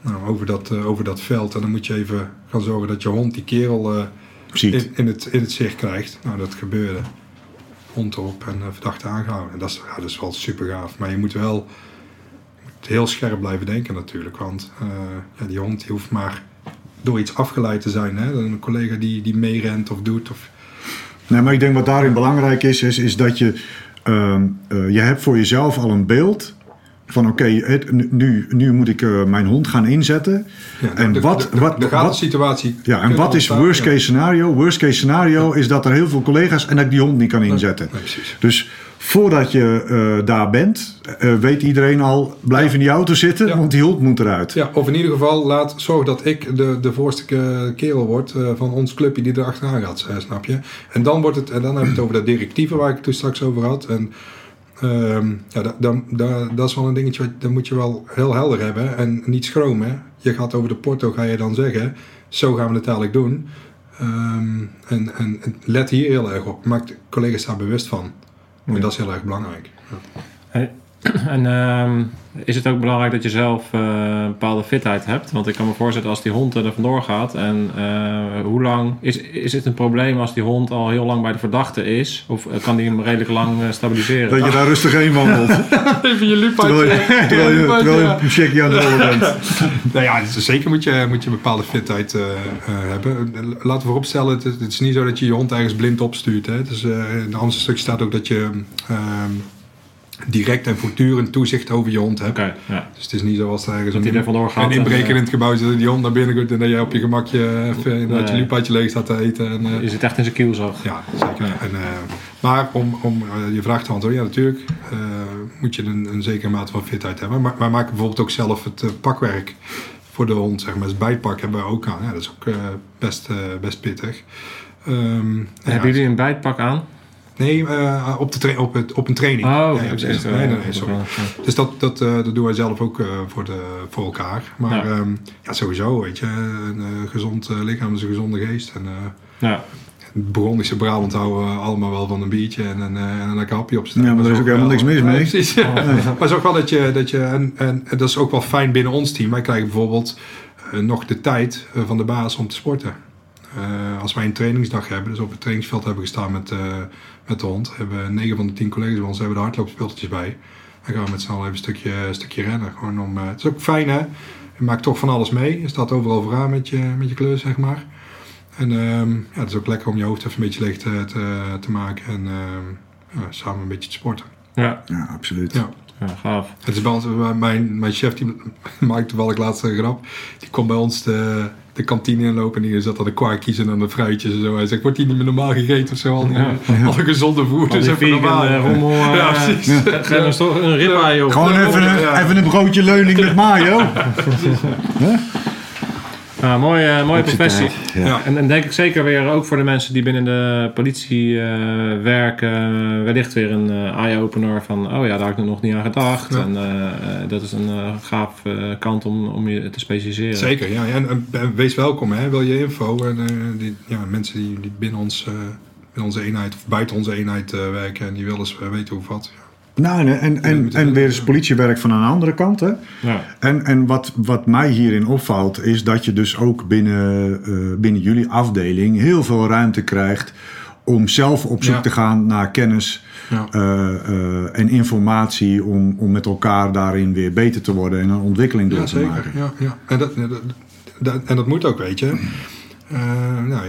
Nou, over, dat, over dat veld. En dan moet je even gaan zorgen dat je hond die kerel in, het, in het zicht krijgt. Nou, dat gebeurde. Hond erop en eh, verdachte aangehouden. En dat is, wel super gaaf. Maar je moet wel heel scherp blijven denken natuurlijk. Want eh, ja, die hond die hoeft maar door iets afgeleid te zijn. Hè? Een collega die, die meerent of doet. Of, Nee, maar ik denk wat daarin belangrijk is, is, is dat je, ehm, eh, je hebt voor jezelf al een beeld van oké, nu, nu moet ik eh, mijn hond gaan inzetten. ja, en de- wat, de- de- wat, de wat, situatie. ja, en wat is worst case scenario? Worst case scenario is dat er heel veel collega's en dat ik die hond niet kan inzetten. Dus voordat je eh, daar bent, eh, weet iedereen al, blijf in die auto zitten, want die hond moet eruit. Ja, of in ieder geval laat zorg dat ik de, de voorste ke- kerel word van ons clubje die er achteraan gaat, snap je? En dan wordt het, en dan heb je het over dat directieve waar ik het toen straks over had. En ehm, ja, da- dan, da- dat is wel een dingetje, wat- dat moet je wel heel helder hebben en niet schromen. Je gaat over de porto, ga je dan zeggen, zo gaan we het dadelijk doen. Ehm, en, en, let hier heel erg op, maak de collega's daar bewust van. En dat is heel erg belangrijk. Ja. En ehm, is het ook belangrijk dat je zelf eh, een bepaalde fitheid hebt? Want ik kan me voorstellen als die hond er vandoor gaat en eh, hoe lang... Is, is het een probleem als die hond al heel lang bij de verdachte is? Of eh, kan die hem redelijk lang stabiliseren? Dat je daar rustig heen wandelt. Even je lupaatje. terwijl je, terwijl je, terwijl je een checkje aan de rollen bent. Nou ja, dus zeker moet je, moet je een bepaalde fitheid eh, eh, hebben. Laten we vooropstellen, het, is- het is niet zo dat je je hond ergens blind opstuurt. Hè. Dus, eh, in het andere stuk staat ook dat je ehm, direct en voortdurend toezicht over je hond hebt. Ja. Dus het is niet zoals er ergens er een en, inbreker eh, in het gebouw zit en die hond naar binnen gaat en dat jij op je gemakje even inderdaad je lupaatje leeg staat te eten. En, eh, Je zit echt in zijn kielzog. ja, zeker. En, eh, maar om, om je vraag te antwoorden, ja natuurlijk moet je een, een zekere mate van fitheid hebben. Maar wij maken bijvoorbeeld ook zelf het pakwerk voor de hond, zeg maar. Het bijtpak hebben we ook aan. Ja, dat is ook best, best pittig. Ehm, Hebben jullie een bijtpak aan? Nee, eh, op, de tra- op, het, op een training. Oh, ja, oké, ja, precies. precies. nee, nee, nee, sorry. Ja. Dus dat, dat, eh, dat doen wij zelf ook eh, voor, de, voor elkaar. Maar Ja. ja. ja, sowieso, weet je. Een eh, gezond eh, lichaam is een gezonde geest. En, eh, Ja. Burgondische Brabant houden we allemaal wel van een biertje en een, eh, en een lekker hapje op staan. Ja, maar daar is ook helemaal niks mis mee. precies. Maar het is ook wel dat je, dat je en, en, en dat is ook wel fijn binnen ons team. Wij krijgen bijvoorbeeld eh, nog de tijd eh, van de baas om te sporten. Eh, als wij een trainingsdag hebben, dus op het trainingsveld hebben gestaan met, eh, met de hond, hebben 9 van de 10 collega's bij ons hebben de hardloopspulletjes bij. Dan gaan we met z'n allen even een stukje, een stukje rennen. Gewoon om, eh, het is ook fijn hè. Je maakt toch van alles mee. Je staat overal vooraan met je, met je kleur, zeg maar. En ehm, ja, het is ook lekker om je hoofd even een beetje leeg te, te, te maken en ehm, ja, samen een beetje te sporten. Ja. Ja, absoluut. Ja. ja, gaaf. Het is bij ons, mijn, mijn chef die maakt toevallig laatst een grap. Die komt bij ons de, de kantine inlopen en die zat aan de kwarkjes en aan de fruitjes en zo. Hij zegt, wordt die niet meer normaal gegeten of zo? Al die, al die gezonde voer, Al dus die even vegan normaal. eh, rommel. eh, ja, precies. Een, ribeye op. Gewoon even een, Ja. even een broodje leuning met mayo. Ja, mooie, eh, mooie professie. Ja. Ja. En, en denk ik zeker weer ook voor de mensen die binnen de politie eh, werken, eh, wellicht weer een eh, eye-opener van, oh ja, daar had ik nog niet aan gedacht. Ja. En dat is een eh, gaaf eh, kant om, om je te specialiseren. Zeker, ja. En, en- en wees welkom, hè. wil je info. En, eh, die, ja, mensen die, die binnen, ons, eh, binnen onze eenheid of buiten onze eenheid eh, werken en die willen eens weten hoe of wat. Ja. Nou, en, en, en, en weer eens politiewerk van een andere kant. Hè? Ja. En, en wat, wat mij hierin opvalt, is dat je dus ook binnen, eh, binnen jullie afdeling heel veel ruimte krijgt om zelf op zoek Ja. te gaan naar kennis Ja. eh, eh, en informatie om, om met elkaar daarin weer beter te worden en een ontwikkeling door te maken. Ja, ja. En, dat, dat, dat- en dat moet ook, weet je. Nou,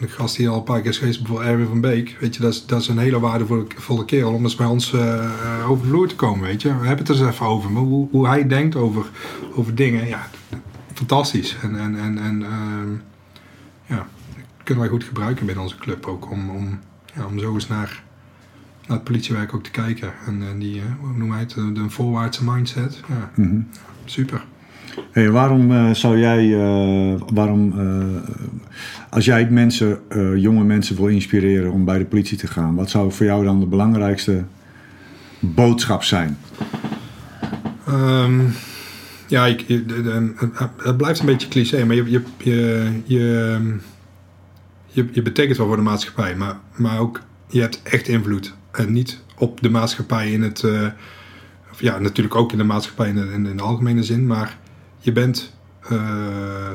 de gast die al een paar keer is geweest, bijvoorbeeld Erwin van Beek. Weet je, dat is, dat is een hele waardevolle volle kerel om eens bij ons eh, over de vloer te komen, weet je. We hebben het er eens even over. Maar hoe, hoe hij denkt over, over dingen, ja, fantastisch. En, en, en, en ehm, ja, dat kunnen wij goed gebruiken binnen onze club ook. Om, om, ja, om zo eens naar, naar het politiewerk ook te kijken. En, en die, eh, hoe noem hij het, de, de voorwaartse mindset. Ja, Mhm. super. Hey, waarom eh, zou jij, waarom, als jij mensen, eh, jonge mensen wil inspireren om bij de politie te gaan, wat zou voor jou dan de belangrijkste boodschap zijn? Ehm, ja, ik, het- blijft een beetje cliché, maar je, je, je, je, je, je betekent wel voor de maatschappij, maar, maar ook je hebt echt invloed. En niet op de maatschappij in het, eh, ja, natuurlijk ook in de maatschappij in de, in, in de algemene zin, maar je bent eh,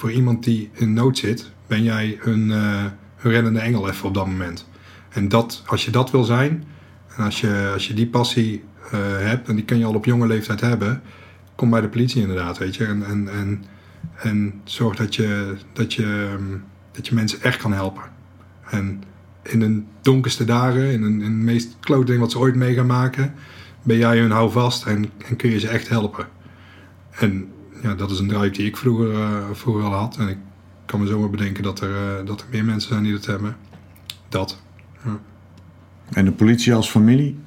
voor iemand die in nood zit, ben jij een, eh, een reddende engel even op dat moment. En dat, als je dat wil zijn, en als je, als je die passie eh, hebt, en die kan je al op jonge leeftijd hebben, kom bij de politie inderdaad, weet je. En, en, en, zorg dat je, dat, je, ehm, dat je mensen echt kan helpen. En in hun donkerste dagen, in, een, in het meest klote ding wat ze ooit mee gaan maken, ben jij hun houvast en, en kun je ze echt helpen. En ja, dat is een drive die ik vroeger, eh, vroeger al had. En ik kan me zomaar bedenken dat er, eh, dat er meer mensen zijn die dat hebben. Dat. En de politie als familie?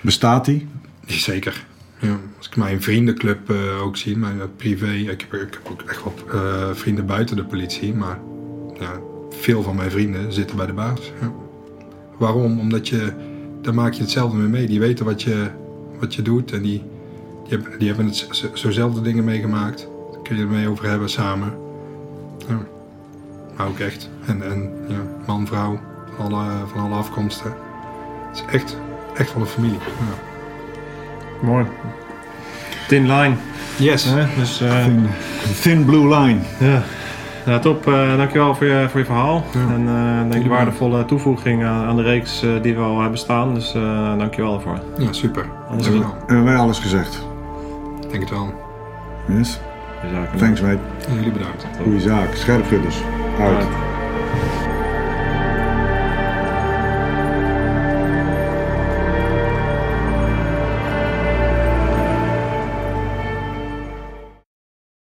Bestaat die? Zeker. Ja, als ik mijn vriendenclub eh, ook zie, mijn privé, ik heb, ik heb ook echt wat vrienden buiten de politie, maar ja, veel van mijn vrienden zitten bij de baas. Ja. Waarom? Omdat je, daar maak je hetzelfde mee mee. Die weten wat je, wat je doet en die, die, hebben, die hebben het zo'zelfde dingen meegemaakt. Daar kun je het mee over hebben samen. Ja. Maar ook echt. En, en ja, man, vrouw, van alle, van alle afkomsten. Het is echt, echt van een familie. Ja. Mooi. Thin line. Yes. Dus, eh, Thin, thin blue line. ja. Nou, top. Eh, dankjewel voor je, voor je verhaal. Ja. En eh denk Jullie waardevolle toevoeging aan, aan de reeks die we al hebben staan. Dus eh dankjewel daarvoor. Ja, super. Alles je goed. wel. Hebben wij alles gezegd? Ik denk het wel. Yes. Thanks mate. En jullie bedankt. Goeie zaak. Scherpschutters. Uit. Uit.